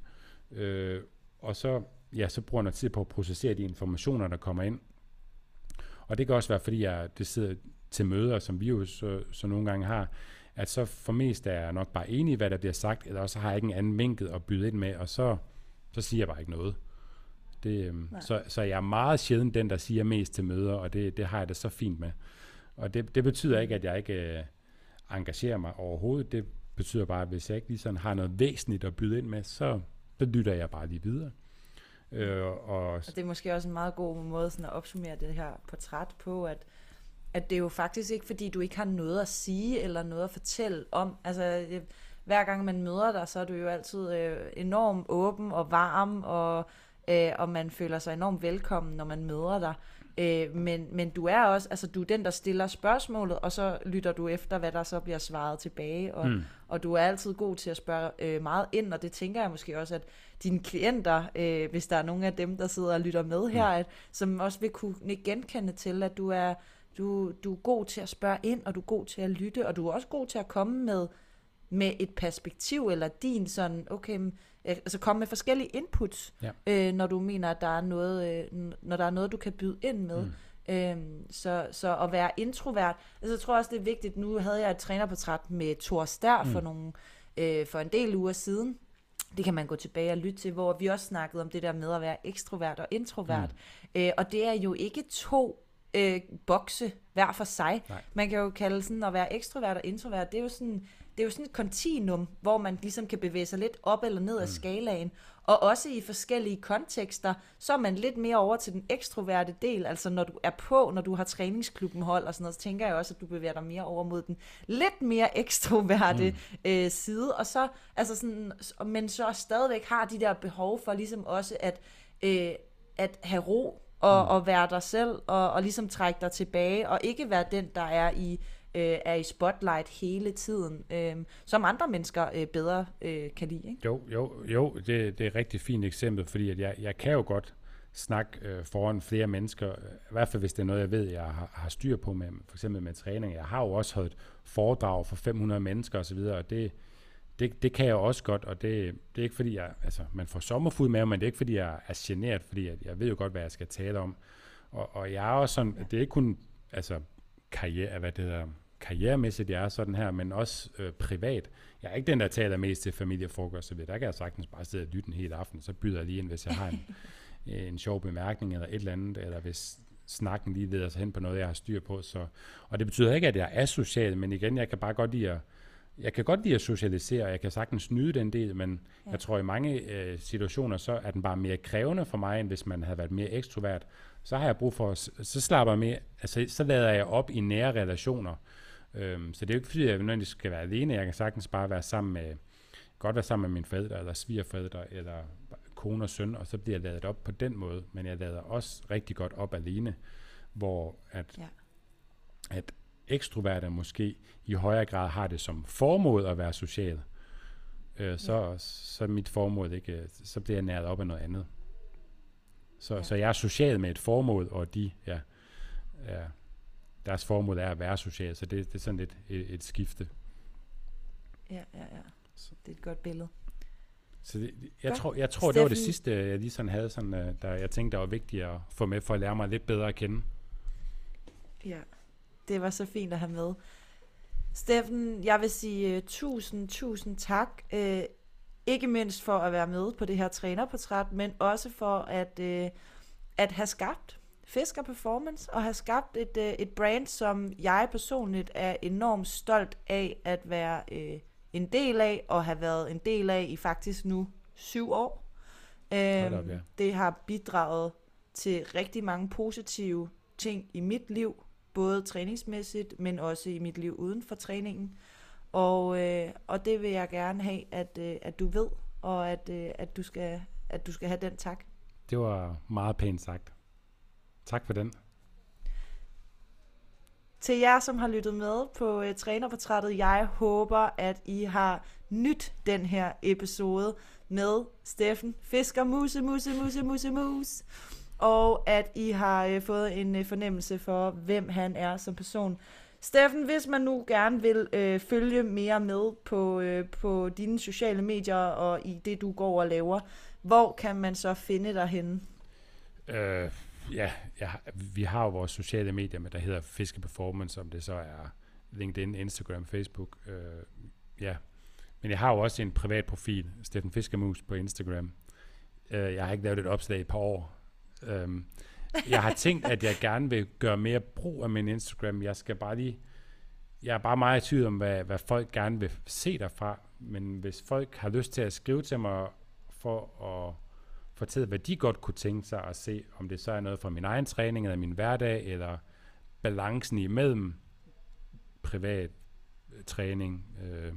øh, og så, ja, så bruger jeg noget tid på at processere de informationer, der kommer ind. Og det kan også være, fordi jeg det sidder til møder, som vi jo så, så nogle gange har, at så for mest er jeg nok bare enig i, hvad der bliver sagt, eller også har jeg ikke en anden vinkel at byde ind med, og så, så siger jeg bare ikke noget. Det, øhm, så, så jeg er meget sjældent den, der siger mest til møder, og det, det har jeg det så fint med. Og det, det betyder ikke, at jeg ikke øh, engagerer mig overhovedet. Det betyder bare, at hvis jeg ikke lige sådan har noget væsentligt at byde ind med, så, så lytter jeg bare lige videre. Øh, og, og det er måske også en meget god måde sådan at opsummere det her portræt på, at, at det er jo faktisk ikke, fordi du ikke har noget at sige eller noget at fortælle om. Altså, hver gang man møder dig, så er du jo altid øh, enormt åben og varm, og, øh, og man føler sig enormt velkommen, når man møder dig. Øh, men, men du er også, altså du er den, der stiller spørgsmålet, og så lytter du efter, hvad der så bliver svaret tilbage, og, mm. og du er altid god til at spørge øh, meget ind, og det tænker jeg måske også, at dine klienter, øh, hvis der er nogle af dem, der sidder og lytter med her, mm. at, som også vil kunne genkende til, at du er, du, du er god til at spørge ind, og du er god til at lytte, og du er også god til at komme med, med et perspektiv, eller din sådan, okay, altså komme med forskellige inputs, ja. øh, når du mener, at der er noget, øh, når der er noget, du kan byde ind med. Mm. Øhm, så, så at være introvert, altså jeg tror også, det er vigtigt, nu havde jeg et trænerportræt med Thor Stær mm. for, nogle, øh, for en del uger siden, det kan man gå tilbage og lytte til, hvor vi også snakkede om det der med at være ekstrovert og introvert. Mm. Øh, og det er jo ikke to øh, bokse hver for sig. Nej. Man kan jo kalde sådan at være ekstrovert og introvert, det er jo sådan det er jo sådan et kontinuum, hvor man ligesom kan bevæge sig lidt op eller ned af mm. skalaen. Og også i forskellige kontekster, så er man lidt mere over til den ekstroverte del. Altså når du er på, når du har træningsklubben hold og sådan noget, så tænker jeg også, at du bevæger dig mere over mod den lidt mere (laughs) ekstroverte mm. øh, side. Og så, altså sådan, men så stadigvæk har de der behov for ligesom også at, øh, at have ro og, mm. og være dig selv og, og ligesom trække dig tilbage og ikke være den, der er i øh, er i spotlight hele tiden, øh, som andre mennesker øh, bedre øh, kan lide. Ikke? Jo, jo, jo det, det er et rigtig fint eksempel, fordi at jeg, jeg kan jo godt snakke øh, foran flere mennesker, øh, i hvert fald hvis det er noget, jeg ved, jeg har, har styr på, med, for eksempel med træning. Jeg har jo også holdt foredrag for 500 mennesker osv., og det, det, det kan jeg også godt, og det, det er ikke fordi, jeg, altså man får sommerfod med, men det er ikke fordi, jeg er generet, fordi jeg, jeg ved jo godt, hvad jeg skal tale om. Og, og jeg er også sådan, det er ikke kun altså, karriere, hvad det hedder, karrieremæssigt, jeg er sådan her, men også øh, privat. Jeg er ikke den, der taler mest til familiefrokost, så der kan jeg sagtens bare sidde og lytte en hel aften, så byder jeg lige ind, hvis jeg har en, (laughs) en sjov bemærkning eller et eller andet, eller hvis snakken lige leder sig hen på noget, jeg har styr på. Så, og det betyder ikke, at jeg er social, men igen, jeg kan bare godt lide at, jeg kan godt lide at socialisere, og jeg kan sagtens nyde den del, men ja. jeg tror i mange øh, situationer, så er den bare mere krævende for mig, end hvis man havde været mere ekstrovert. Så har jeg brug for, så slapper jeg mere, altså så lader jeg op i nære relationer, Øhm, så det er jo ikke fordi, jeg nødvendigvis skal være alene. Jeg kan sagtens bare være sammen med, godt være sammen med mine forældre, eller svigerforældre, eller kone og søn, og så bliver jeg lavet op på den måde. Men jeg lader også rigtig godt op alene, hvor at, ja. at ekstroverte måske i højere grad har det som formål at være social. Øh, så, ja. så mit formål ikke, så bliver jeg næret op af noget andet. Så, ja. så jeg er social med et formål, og de ja, er deres formål er at være social, så det, det er sådan lidt et, et skifte. Ja, ja, ja. Så. Det er et godt billede. Så det, jeg, godt. tror, jeg tror, Steffen. det var det sidste, jeg lige sådan havde, sådan, øh, der jeg tænkte, der var vigtigt at få med, for at lære mig lidt bedre at kende. Ja, det var så fint at have med. Steffen, jeg vil sige uh, tusind, tusind tak. Uh, ikke mindst for at være med på det her trænerportræt, men også for at, uh, at have skabt Fisker Performance og have skabt et, øh, et brand, som jeg personligt er enormt stolt af at være øh, en del af, og have været en del af i faktisk nu syv år. Øhm, op, ja. Det har bidraget til rigtig mange positive ting i mit liv, både træningsmæssigt, men også i mit liv uden for træningen. Og, øh, og det vil jeg gerne have, at, øh, at du ved, og at, øh, at, du skal, at du skal have den tak. Det var meget pænt sagt. Tak for den. Til jer, som har lyttet med på uh, trænerportrættet, jeg håber, at I har nyt den her episode med Steffen Fisker Muse, Muse, Muse, Muse, Muse. Og at I har uh, fået en uh, fornemmelse for, hvem han er som person. Steffen, hvis man nu gerne vil uh, følge mere med på, uh, på dine sociale medier og i det, du går og laver, hvor kan man så finde dig henne? Uh ja, ja, vi har jo vores sociale medier, men der hedder Fiske Performance, om det så er LinkedIn, Instagram, Facebook. Øh, ja. Men jeg har jo også en privat profil, Steffen Fiskermus på Instagram. Øh, jeg har ikke lavet et opslag i et par år. Øh, jeg har tænkt, at jeg gerne vil gøre mere brug af min Instagram. Jeg skal bare lige... Jeg er bare meget i tvivl om, hvad, hvad folk gerne vil se derfra. Men hvis folk har lyst til at skrive til mig for at fortælle, hvad de godt kunne tænke sig at se, om det så er noget fra min egen træning, eller min hverdag, eller balancen imellem privat øh, træning, øh,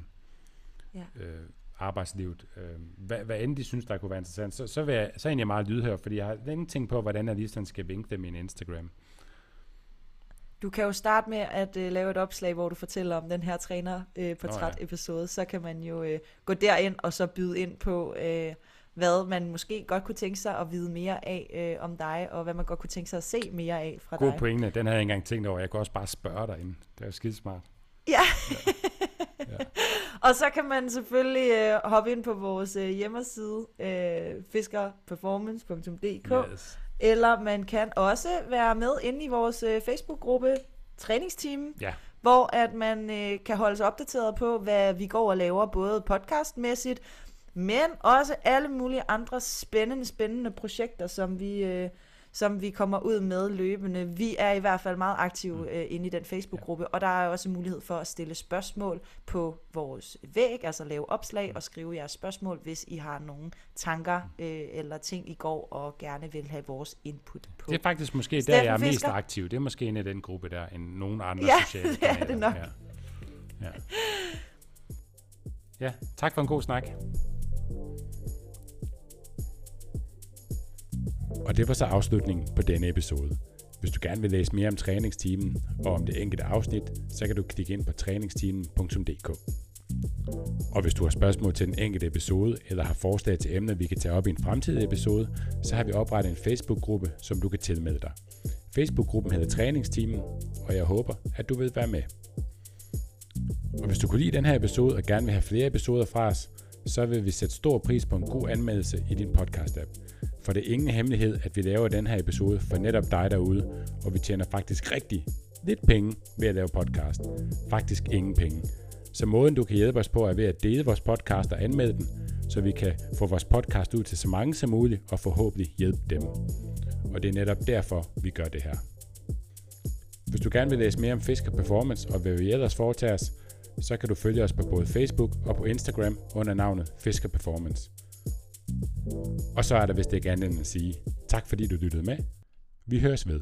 ja. øh, arbejdslivet, øh, hvad, hvad end de synes, der kunne være interessant, så, så, vil jeg, så er jeg egentlig meget lydhør, fordi jeg har længe tænkt på, hvordan jeg lige sådan skal vinke dem i min Instagram. Du kan jo starte med at uh, lave et opslag, hvor du fortæller om den her træner uh, portræt episode. Oh, ja. Så kan man jo uh, gå derind og så byde ind på, uh, hvad man måske godt kunne tænke sig at vide mere af uh, om dig, og hvad man godt kunne tænke sig at se mere af fra God dig. God pointe. Den havde jeg ikke engang tænkt over. Jeg kan også bare spørge dig ind. Det er skidesmart. Ja. ja. (laughs) og så kan man selvfølgelig øh, hoppe ind på vores øh, hjemmeside, øh, fiskerperformance.dk, yes. eller man kan også være med inde i vores øh, Facebook-gruppe Træningsteam, ja. hvor at man øh, kan holde sig opdateret på, hvad vi går og laver, både podcastmæssigt, men også alle mulige andre spændende, spændende projekter, som vi... Øh, som vi kommer ud med løbende. Vi er i hvert fald meget aktive mm. øh, inde i den Facebook-gruppe, ja. og der er også mulighed for at stille spørgsmål på vores væg, altså lave opslag og skrive jeres spørgsmål, hvis I har nogle tanker øh, eller ting, I går og gerne vil have vores input på. Det er faktisk måske Steffen der, jeg er mest Fisker. aktiv. Det er måske en af den gruppe der, end nogen andre ja, sociale (laughs) det er det nok. Ja. Ja. ja, tak for en god snak. Og det var så afslutningen på denne episode. Hvis du gerne vil læse mere om træningstimen og om det enkelte afsnit, så kan du klikke ind på træningstimen.dk. Og hvis du har spørgsmål til den enkelte episode, eller har forslag til emner, vi kan tage op i en fremtidig episode, så har vi oprettet en Facebook-gruppe, som du kan tilmelde dig. Facebook-gruppen hedder Træningsteamen, og jeg håber, at du vil være med. Og hvis du kunne lide den her episode og gerne vil have flere episoder fra os, så vil vi sætte stor pris på en god anmeldelse i din podcast-app. For det er ingen hemmelighed, at vi laver den her episode for netop dig derude, og vi tjener faktisk rigtig lidt penge ved at lave podcast. Faktisk ingen penge. Så måden du kan hjælpe os på er ved at dele vores podcast og anmelde den, så vi kan få vores podcast ud til så mange som muligt og forhåbentlig hjælpe dem. Og det er netop derfor, vi gør det her. Hvis du gerne vil læse mere om Fisker Performance og hvad vi ellers foretager os, så kan du følge os på både Facebook og på Instagram under navnet Fisker Performance. Og så er der vist ikke andet end at sige tak fordi du lyttede med. Vi høres ved.